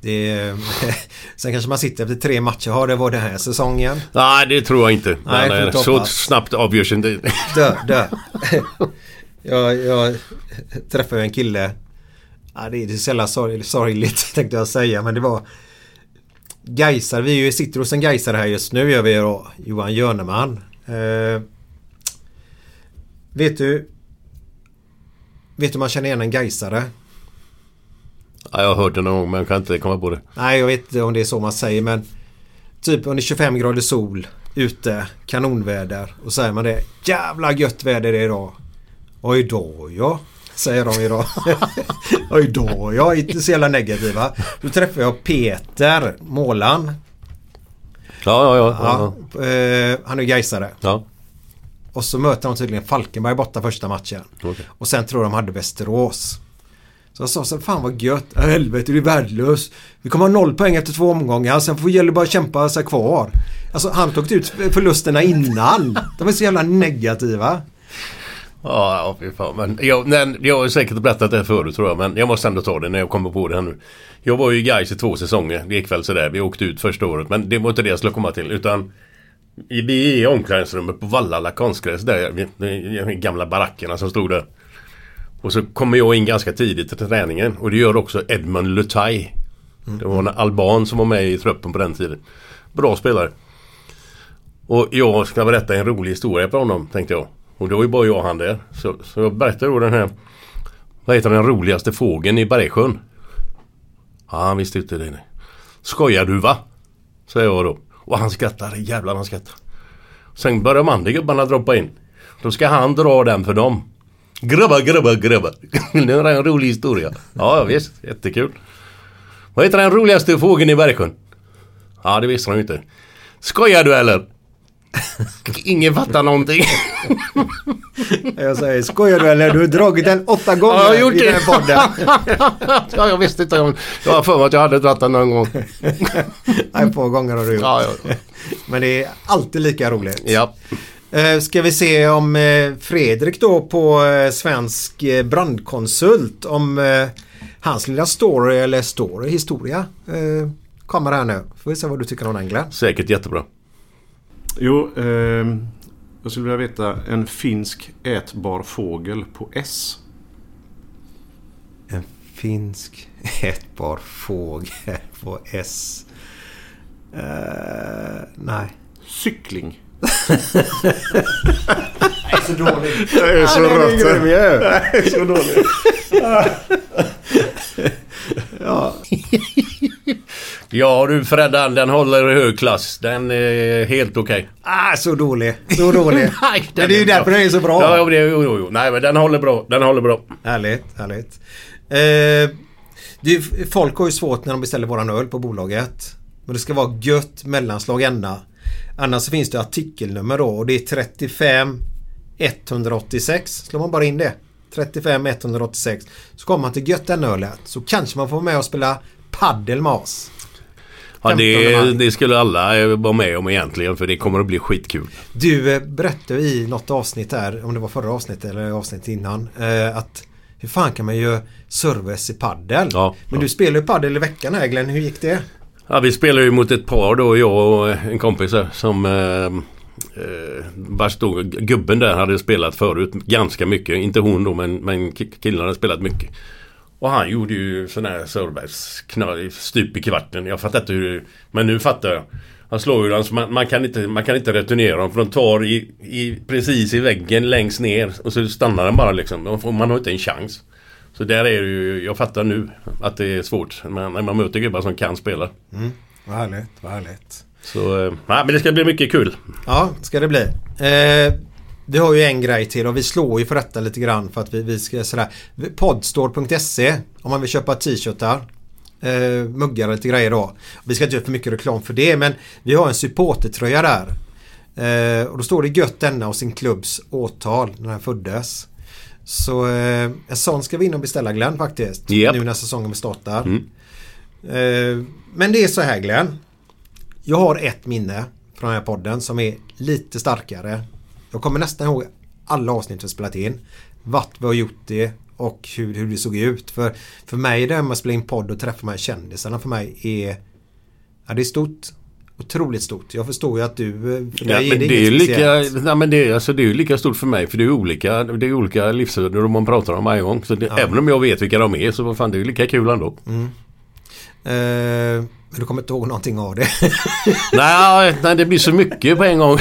Det sen kanske man sitter efter tre matcher. Har det var den här säsongen? Nej, det tror jag inte. Nej, får eh, så snabbt avgörs inte. Dö, dö. jag, jag träffade en kille. Ja, det är så jävla sorg, sorgligt tänkte jag säga. Men det var Gaisar, vi är ju- sitter hos en Gaisare här just nu gör vi då. Johan Jörneman. Eh, vet du Vet du hur man känner igen en Gaisare? Ja, jag har hört det någon gång men jag kan inte komma på det. Nej, jag vet inte om det är så man säger men Typ under 25 grader sol ute, kanonväder och säger man det. Jävla gött väder det är idag. Oj då ja, säger de idag. Oj då ja, inte så jävla negativa. Då träffade jag Peter, målaren. Ja, ja, ja. Ja, eh, han är gaisare. Ja. Och så möter de tydligen Falkenberg borta första matchen. Okej. Och sen tror de hade Västerås. Så jag sa så fan vad gött. Äh, helvete, du är värdelös. Vi kommer ha noll poäng efter två omgångar. Sen får vi gäller bara att kämpa sig kvar. Alltså han tog ut förlusterna innan. De är så jävla negativa. Ja, ja fy fan. Men jag, nej, jag har säkert berättat det förut tror jag. Men jag måste ändå ta det när jag kommer på det här nu. Jag var ju i Gais i två säsonger. Det gick väl sådär. Vi åkte ut första året. Men det var inte det jag skulle komma till. Utan vi är i omklädningsrummet på Vallala konstgräs. Där, de gamla barackerna som stod där. Och så kommer jag in ganska tidigt till träningen. Och det gör också Edmund Lutai. Det var en alban som var med i truppen på den tiden. Bra spelare. Och jag ska berätta en rolig historia på honom tänkte jag. Och det var ju bara jag och han där. Så, så jag berättade då den här Vad heter den roligaste fågeln i Bergsjön? Ja, han visste inte det. nej. Skojar du va? Säger jag då. Och han skrattar. Jävlar han skrattar. Sen börjar de andra gubbarna droppa in. Då ska han dra den för dem. Grabbar, grabbar, grabbar. Det är en rolig historia. Ja, visst. Jättekul. Vad heter den roligaste fågeln i Bergsjön? Ja, det visste de ju inte. Skojar du eller? Ingen fattar någonting. Jag säger, skojar du eller? Du har dragit den åtta gånger Ja, jag har gjort i det. den här podden. ja, jag visste inte. Jag har för mig att jag hade dragit den någon gång. Nej, par gånger har du gjort. Ja, ja. Men det är alltid lika roligt. Ja. Eh, Ska vi se om eh, Fredrik då på eh, Svensk brandkonsult om hans lilla story eller story, historia kommer här nu. Får vi se vad du tycker om den Glenn. Säkert jättebra. Jo, ehm, jag skulle vilja veta en finsk ätbar fågel på S. En finsk ätbar fågel på S. Eh, nej. Cykling. Jag är så dålig. Jag är så Ja, den är rött. grym ju. Jag är så dålig. ja. Ja du Freddan, den håller i hög klass. Den är helt okej. Ah, så dålig. Så dålig. Nej, men det är ju därför den är så bra. Ja, jo, det, jo, jo, jo. Nej, men den håller bra. Den håller bra. Härligt, härligt. Eh, det är, folk har ju svårt när de beställer våran öl på bolaget. Men det ska vara gött mellanslag ända. Annars finns det artikelnummer då och det är 35 186. Slår man bara in det. 35 186. Så kommer man till gött den ölet. Så kanske man får med och spela paddel med oss. Ja, 15 det, det skulle alla eh, vara med om egentligen för det kommer att bli skitkul. Du eh, berättade i något avsnitt här, om det var förra avsnittet eller avsnittet innan, eh, att hur fan kan man göra service i paddel? Ja, Men du spelar ju paddel i veckan här Glenn, hur gick det? Ja, vi spelade ju mot ett par då, jag och en kompis som eh, eh, vars då gubben där hade spelat förut ganska mycket. Inte hon då men, men killarna hade spelat mycket. Och han gjorde ju sån här service stup i kvarten. Jag fattar inte hur Men nu fattar jag. Han slår ju dem så man, man, kan inte, man kan inte returnera dem för de tar i, i, precis i väggen längst ner och så stannar den bara liksom. Man har inte en chans. Så där är det ju, jag fattar nu att det är svårt. Men när man möter gubbar som kan spela. Mm, vad härligt, vad härligt. Så, eh, nej, men det ska bli mycket kul. Ja, ska det bli. Eh, vi har ju en grej till och vi slår ju för detta lite grann för att vi, vi ska sådär. Podstore.se om man vill köpa t-shirtar. Eh, muggar och lite grejer då. Vi ska inte göra för mycket reklam för det men vi har en supportertröja där. Eh, och då står det gött denna och sin klubbs årtal när den föddes. Så eh, en sån ska vi in och beställa Glenn faktiskt. Japp. Nu när säsongen startar. Mm. Eh, men det är så här Glenn. Jag har ett minne från den här podden som är lite starkare. Jag kommer nästan ihåg alla avsnitt vi spelat in. Vart vi har gjort det och hur, hur det såg ut. För, för mig det här med att spela in podd och träffa de här kändisarna för mig är Ja det är stort. Otroligt stort. Jag förstår ju att du... För Ja, men det är ju inget lika, speciellt. nej, men det, är, alltså, det är ju lika stort för mig för det är olika, det är olika livsöden man pratar om varje gång. Så det, Ja. Även om jag vet vilka de är så vad fan det är ju lika kul ändå. Mm. Eh, men du kommer inte ihåg någonting av det. nej, nej, det blir så mycket på en gång.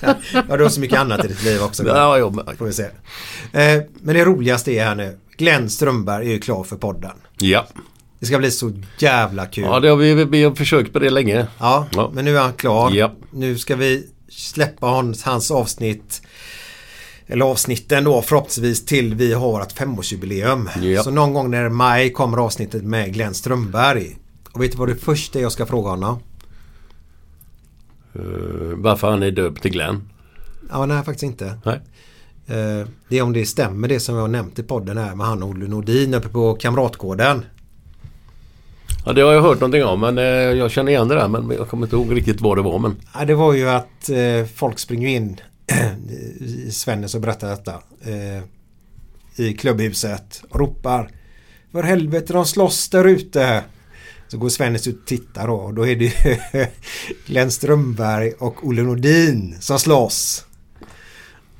ja, du har så mycket annat i ditt liv också. Ja, ja, Får vi se. Eh, men det roligaste är här nu. Glenn Strömberg är ju klar för podden. Ja. Det ska bli så jävla kul. Ja, det har vi, vi har försökt på det länge. Ja, Ja. men nu är han klar. Ja. Nu ska vi släppa hans, hans avsnitt eller avsnitten då förhoppningsvis till vi har ett femårsjubileum. Ja. Så någon gång när maj kommer avsnittet med Glenn Strömberg. Och vet du vad det första jag ska fråga honom? Eh, varför han är döpt till Glenn. Ja, nej faktiskt inte. Nej. Eh, det är om det stämmer det som jag har nämnt i podden här med han Olle Nordin uppe på Kamratgården. Ja, det har jag hört någonting om men eh, jag känner igen det där men jag kommer inte ihåg riktigt vad det var men. Ja, det var ju att eh, folk springer in i Svennes och berättar detta. Eh, I klubbhuset och ropar För helvete de slåss där ute. Så går Svennis ut och tittar då och då är det Glenn Strömberg och Olle Nordin som slåss.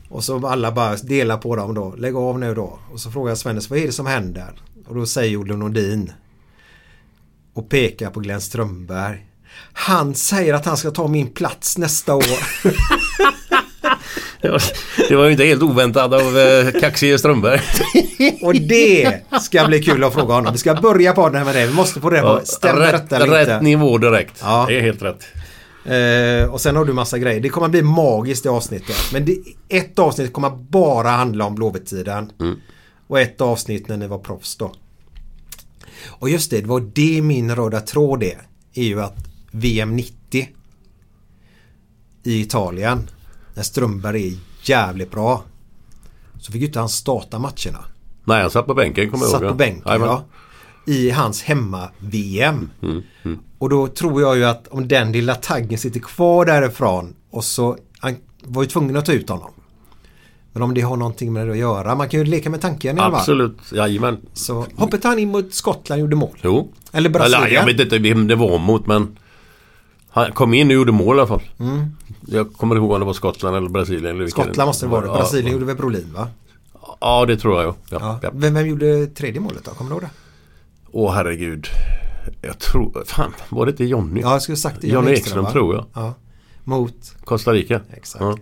Och så alla bara delar på dem då. Lägg av nu då. Och så frågar Svennis vad är det som händer? Och då säger Olle Nordin och pekar på Glenn Strömberg. Han säger att han ska ta min plats nästa år. Det var, det var ju inte helt oväntat av eh, kaxige Strömberg. Och det ska bli kul att fråga honom. Vi ska börja på den här med det. Vi måste få reda på, stämmer rätt, detta eller rätt inte? nivå direkt. Ja. Det är helt rätt. Eh, och sen har du massa grejer. Det kommer bli magiskt det avsnittet. Men det, ett avsnitt kommer bara handla om Blåvitt-tiden. Och ett avsnitt när ni var proffs då. Och just det, det var det min röda tråd är. Är ju att VM 90 i Italien. När Strömberg är jävligt bra. Så fick ju inte han starta matcherna. Nej, han satt på bänken kommer jag Satt ihåg. på bänken Jajamän. ja. I hans hemma-VM. Mm, mm. Och då tror jag ju att om den lilla taggen sitter kvar därifrån och så han var ju tvungen att ta ut honom. Men om det har någonting med det att göra. Man kan ju leka med tanken i alla fall. Absolut, jajamän. Så hoppet han in mot Skottland och gjorde mål. Jo. Eller Brasilien. jag vet inte vem det var mot men han kom in och gjorde mål i alla fall. Mm. Jag kommer ihåg om det var Skottland eller Brasilien. Eller Skottland måste det vara. Ja, Brasilien gjorde väl Brolin va? Ja, det tror jag. Ja. Ja. Ja. Ja. Vem, vem gjorde tredje målet då? Kommer du ihåg det? Åh herregud. Jag tror... Fan, var det inte Jonny? Ja, jag skulle sagt det. Johnny Ekström tror jag. Ja. Mot? Costa Rica. Exakt. Ja.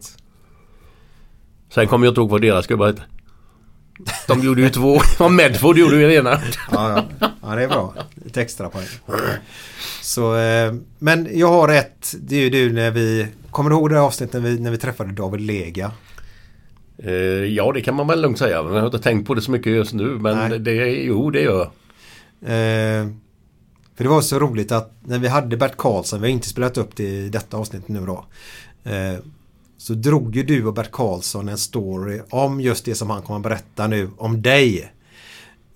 Sen kommer jag inte ihåg vad deras gubbar hette. De gjorde ju två. Ja, Medford gjorde ju ena. Ja, ja. ja, det är bra. Lite extra poäng. Så, eh, men jag har ett. Det är ju du när vi... Kommer du ihåg det här avsnittet när vi, när vi träffade David Lega? Eh, ja, det kan man väl lugnt säga. Men jag har inte tänkt på det så mycket just nu. Men Nej. det, jo, det gör jag. Eh, för det var så roligt att när vi hade Bert Karlsson, vi har inte spelat upp det i detta avsnitt nu då. Så drog ju du och Bert Karlsson en story om just det som han kommer att berätta nu om dig.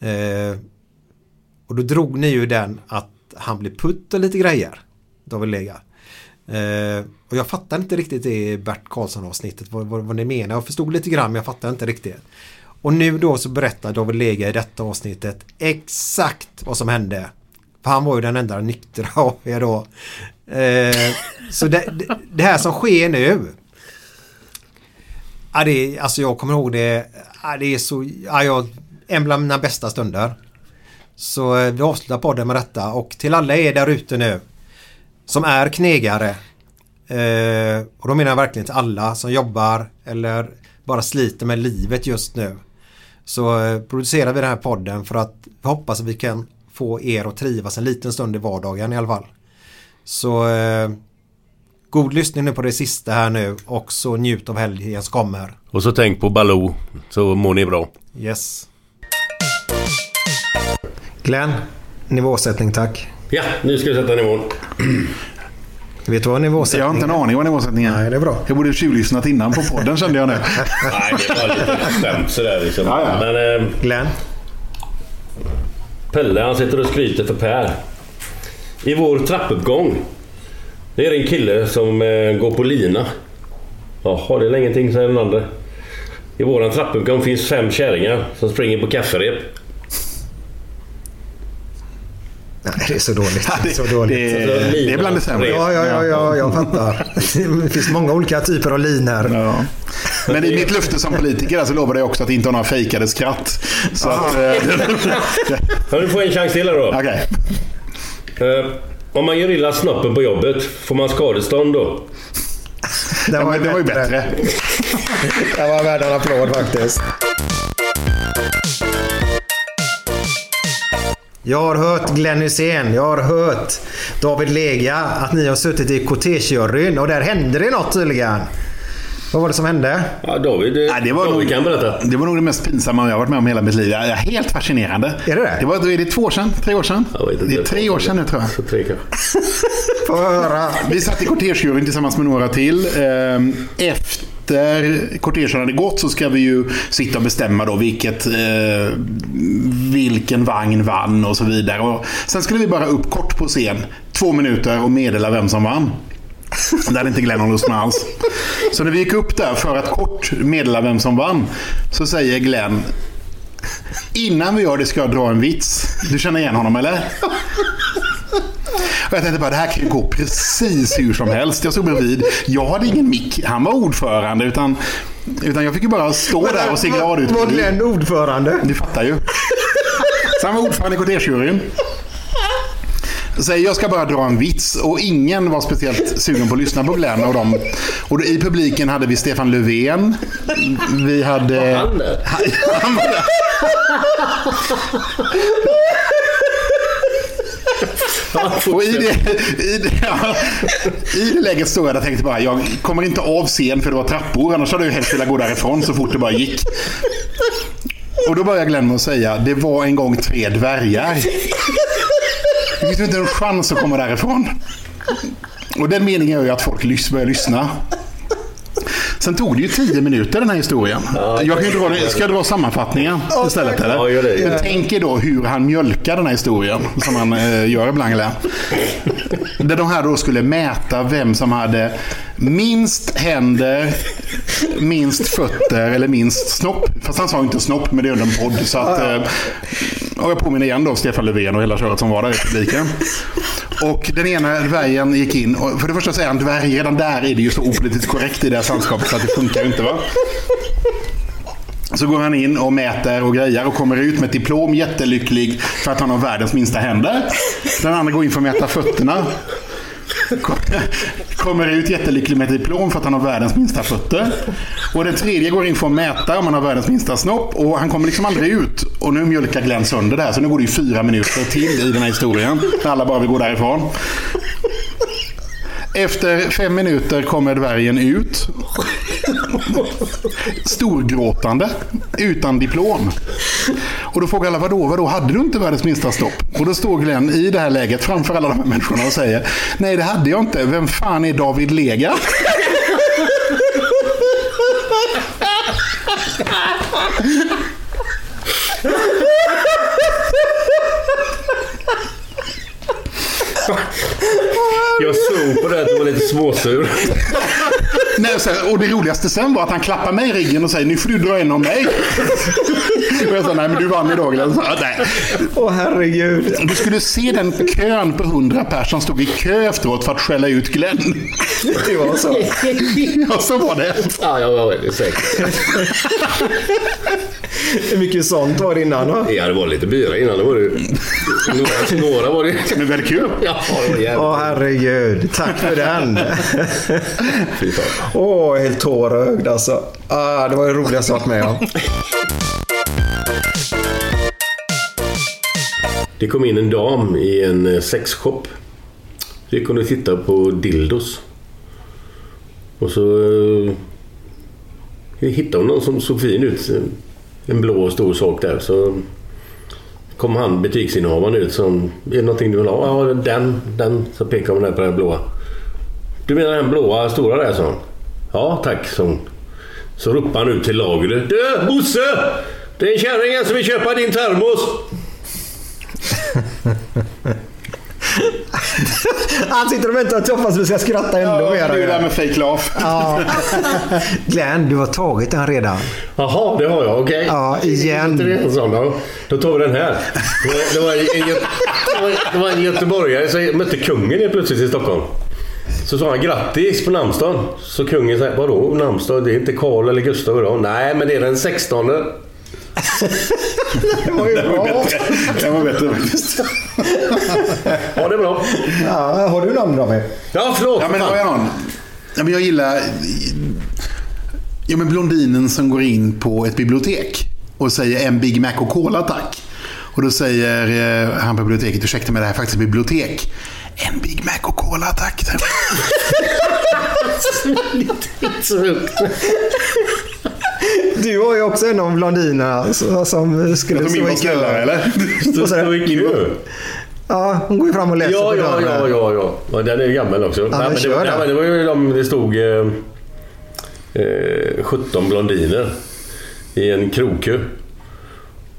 Eh, och då drog ni ju den att han blev putt och lite grejer. David Lega. Eh, och jag fattar inte riktigt det i Bert Karlsson avsnittet vad, vad, vad ni menar. Jag förstod lite grann men jag fattar inte riktigt. Och nu då så berättar David Lega i detta avsnittet exakt vad som hände. För han var ju den enda nyktra av er då. Eh, så det, det, det här som sker nu. Ja, det, är- alltså jag kommer ihåg det. Ja, det är så, ja, jag, en bland mina bästa stunder. Så eh, vi avslutar podden med detta och till alla er där ute nu. Som är knegare. Eh, och då menar jag verkligen till alla som jobbar eller bara sliter med livet just nu. Så eh, producerar vi den här podden för att vi hoppas att vi kan få er att trivas en liten stund i vardagen i alla fall. Så eh, god lyssning nu på det sista här nu och så njut av helgen som kommer. Och så tänk på Baloo. Så mår ni bra. Yes. Glenn, nivåsättning tack. Ja, nu ska vi sätta nivån. Vet du vad nivåsättning Jag har inte en aning vad nivåsättningen är. Nej, det är bra. Jag borde tjuvlyssnat innan på podden kände jag nu. Nej, det var lite skämt sådär liksom. Ja, ja. Men... Eh, Glenn? Pelle han sitter och skryter för Per. I vår trappuppgång. Det är en kille som eh, går på lina. Jaha, det är ingenting säger den andra. I våran trappuppgång finns fem kärringar som springer på kafferep. Nej, det är så dåligt. Det är så dåligt. Det, det är bland det sämre. Ja, ja, ja, ja, jag fattar. Det finns många olika typer av linor. Ja. Men i mitt löfte som politiker så lovade jag också att inte ha några fejkade skratt. Så att, eh, Ja, du får en chans till här då. Okej. Eh, om man gör illa snoppen på jobbet, får man skadestånd då? Det var, det var ju bättre. Det var värd en applåd faktiskt. Jag har hört Glenn Hysén, jag har hört David Lega att ni har suttit i kortegejuryn och där hände det något tydligen. Vad var det som hände? Ja, David, eh, det, var David nog, kan berätta. det var nog det mest pinsamma jag har varit med om i hela mitt liv. Ja, Helt fascinerande. Är det det? det var, är det två år sedan? Tre år sedan? Jag vet inte. Det är tre år sedan nu tror jag. Så tre kanske. Höra. Vi satt i kortegejuryn tillsammans med några till. Ehm, Efter kortegen hade gått så ska vi ju sitta och bestämma då vilket, eh, vilken vagn vann och så vidare. Och sen skulle vi bara upp kort på scen, två minuter och meddela vem som vann. Det hade inte Glenn någon alls. Så när vi gick upp där för att kort meddela vem som vann så säger Glenn Innan vi gör det ska jag dra en vits. Du känner igen honom eller? Och jag tänkte bara, det här kan ju gå precis hur som helst. Jag stod bredvid. Jag hade ingen mick. Han var ordförande. Utan, utan jag fick ju bara stå där och se glad ut. Var Glenn ordförande? Du fattar ju. Så han var ordförande i kortegejuryn. Säger jag ska bara dra en vits och ingen var speciellt sugen på att lyssna på Glenn och dem. Och i publiken hade vi Stefan Löfven. Vi hade... Han där? Han var där. Och i det, i, det, ja, I det läget stod jag där och tänkte bara, jag kommer inte av scen för det var trappor. Annars hade jag helst velat gå därifrån så fort det bara gick. Och då började Glenn med att säga, det var en gång tre dvärgar. Det finns inte en chans att komma därifrån. Och den meningen är ju att folk lys- börjar lyssna. Sen tog det ju tio minuter den här historien. jag kan ju dra, det- ska jag dra sammanfattningen istället eller? Ja, gör det. Men tänk er då hur han mjölkar den här historien. Som han eh, gör ibland. Eller? Där de här då skulle mäta vem som hade minst händer, minst fötter eller minst snopp. Fast han sa inte snopp, men det är under en podd. Så att, eh, och jag påminner igen då Stefan Löfven och hela köret som var där i publiken. Och den ena dvärgen gick in. Och för det första säger han dvärg. Redan där är det ju så opolitiskt korrekt i det här sällskapet så att det funkar inte. va? Så går han in och mäter och grejer och kommer ut med ett diplom jättelycklig för att han har världens minsta händer. Den andra går in för att mäta fötterna. Kommer ut jättelycklig med ett diplom för att han har världens minsta fötter. Och den tredje går in för att mäta om han har världens minsta snopp. Och han kommer liksom aldrig ut. Och nu mjölkar Glenn sönder det här. Så nu går det ju fyra minuter till i den här historien. När alla bara vill gå därifrån. Efter fem minuter kommer dvärgen ut. Storgråtande. Utan diplom. Och då frågar alla, vadå, vadå, hade du inte världens minsta stopp? Och då står Glenn i det här läget framför alla de här människorna och säger, nej det hade jag inte. Vem fan är David Lega? Jag såg på det att du var lite småsur. Nej, och det roligaste sen var att han klappar mig i ryggen och säger, nu får du dra en om mig. Och jag sa, nej men du vann idag. Åh herregud. Du skulle se den kön på 100 personer som stod i kö efteråt för att skälla ut Glenn. Det var så. Ja, så var det. Ja, jag var väldigt säker. Hur mycket sånt var det innan va? Ja, det var lite bira innan. Det var det. Några, några var det. Men väldigt kul. Ja. Åh herregud. Tack för den. Åh, helt tårögd alltså. Ah, det var det roligaste jag varit med om. Det kom in en dam i en eh, sexshop. Hon och tittade på dildos. Och så eh, hittade hon någon som såg fin ut. En blå stor sak där. Så kom han butiksinnehavaren ut som är det någonting du vill ha? Ja, den, den. Så pekade hon där på den blåa. Du menar den blåa stora där, sa hon. Ja, tack, sa hon. Så ropade han ut till lagret. Du, Bosse! Det är en kärring här som vill köpa din termos. Han sitter och väntar och hoppas vi ska skratta ändå Ja, mer. det är ju det här med fake laugh. Ja. Glenn, du har tagit den redan. Jaha, det har jag. Okej. Ja, igen. Inte det en sån då? Då tar vi den här. Det var, en, Gö- det var, det var en göteborgare som mötte kungen helt plötsligt i Stockholm. Så sa han grattis på namnsdagen. Så kungen sa vadå namnsdag? Det är inte Karl eller Gustav idag. Nej, men det är den 16. Det var ju bra. Det var bättre faktiskt. Ja, det bra. Ja, har du namn David? Ja, förlåt. Ja, men har jag någon? Ja, men jag gillar ja, men blondinen som går in på ett bibliotek och säger en Big Mac och Cola tack. Och då säger eh, han på biblioteket, ursäkta mig det här är faktiskt ett bibliotek. En Big Mac och Cola tack. Du var ju också en av blondinerna som- skulle stå i kö. eller? Stå i kö. Ja, hon går ju fram och läser Ja, på ja, dörren. ja, ja, ja. ja. Den är gammal också. Nej, men det, var- den. nej, men det var ju de, det stod eh, eh, 17 blondiner i en krogkö.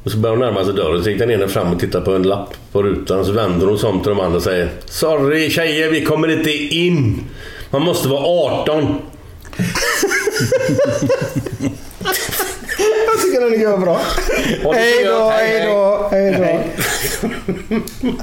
Och så började hon närma sig dörren. Så gick den ena fram och tittade på en lapp på rutan. Så vänder hon sig om till de andra och säger Sorry tjejer, vi kommer inte in. Man måste vara 18. Tycker den är bra. Hej då, hej då, hej då.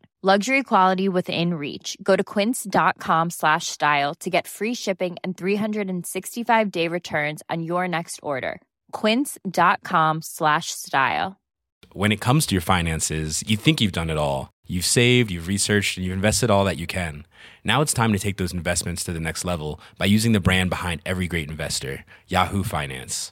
Luxury quality within reach. Go to quince.com slash style to get free shipping and 365 day returns on your next order. Quince.com slash style. When it comes to your finances, you think you've done it all. You've saved, you've researched, and you've invested all that you can. Now it's time to take those investments to the next level by using the brand behind every great investor, Yahoo Finance.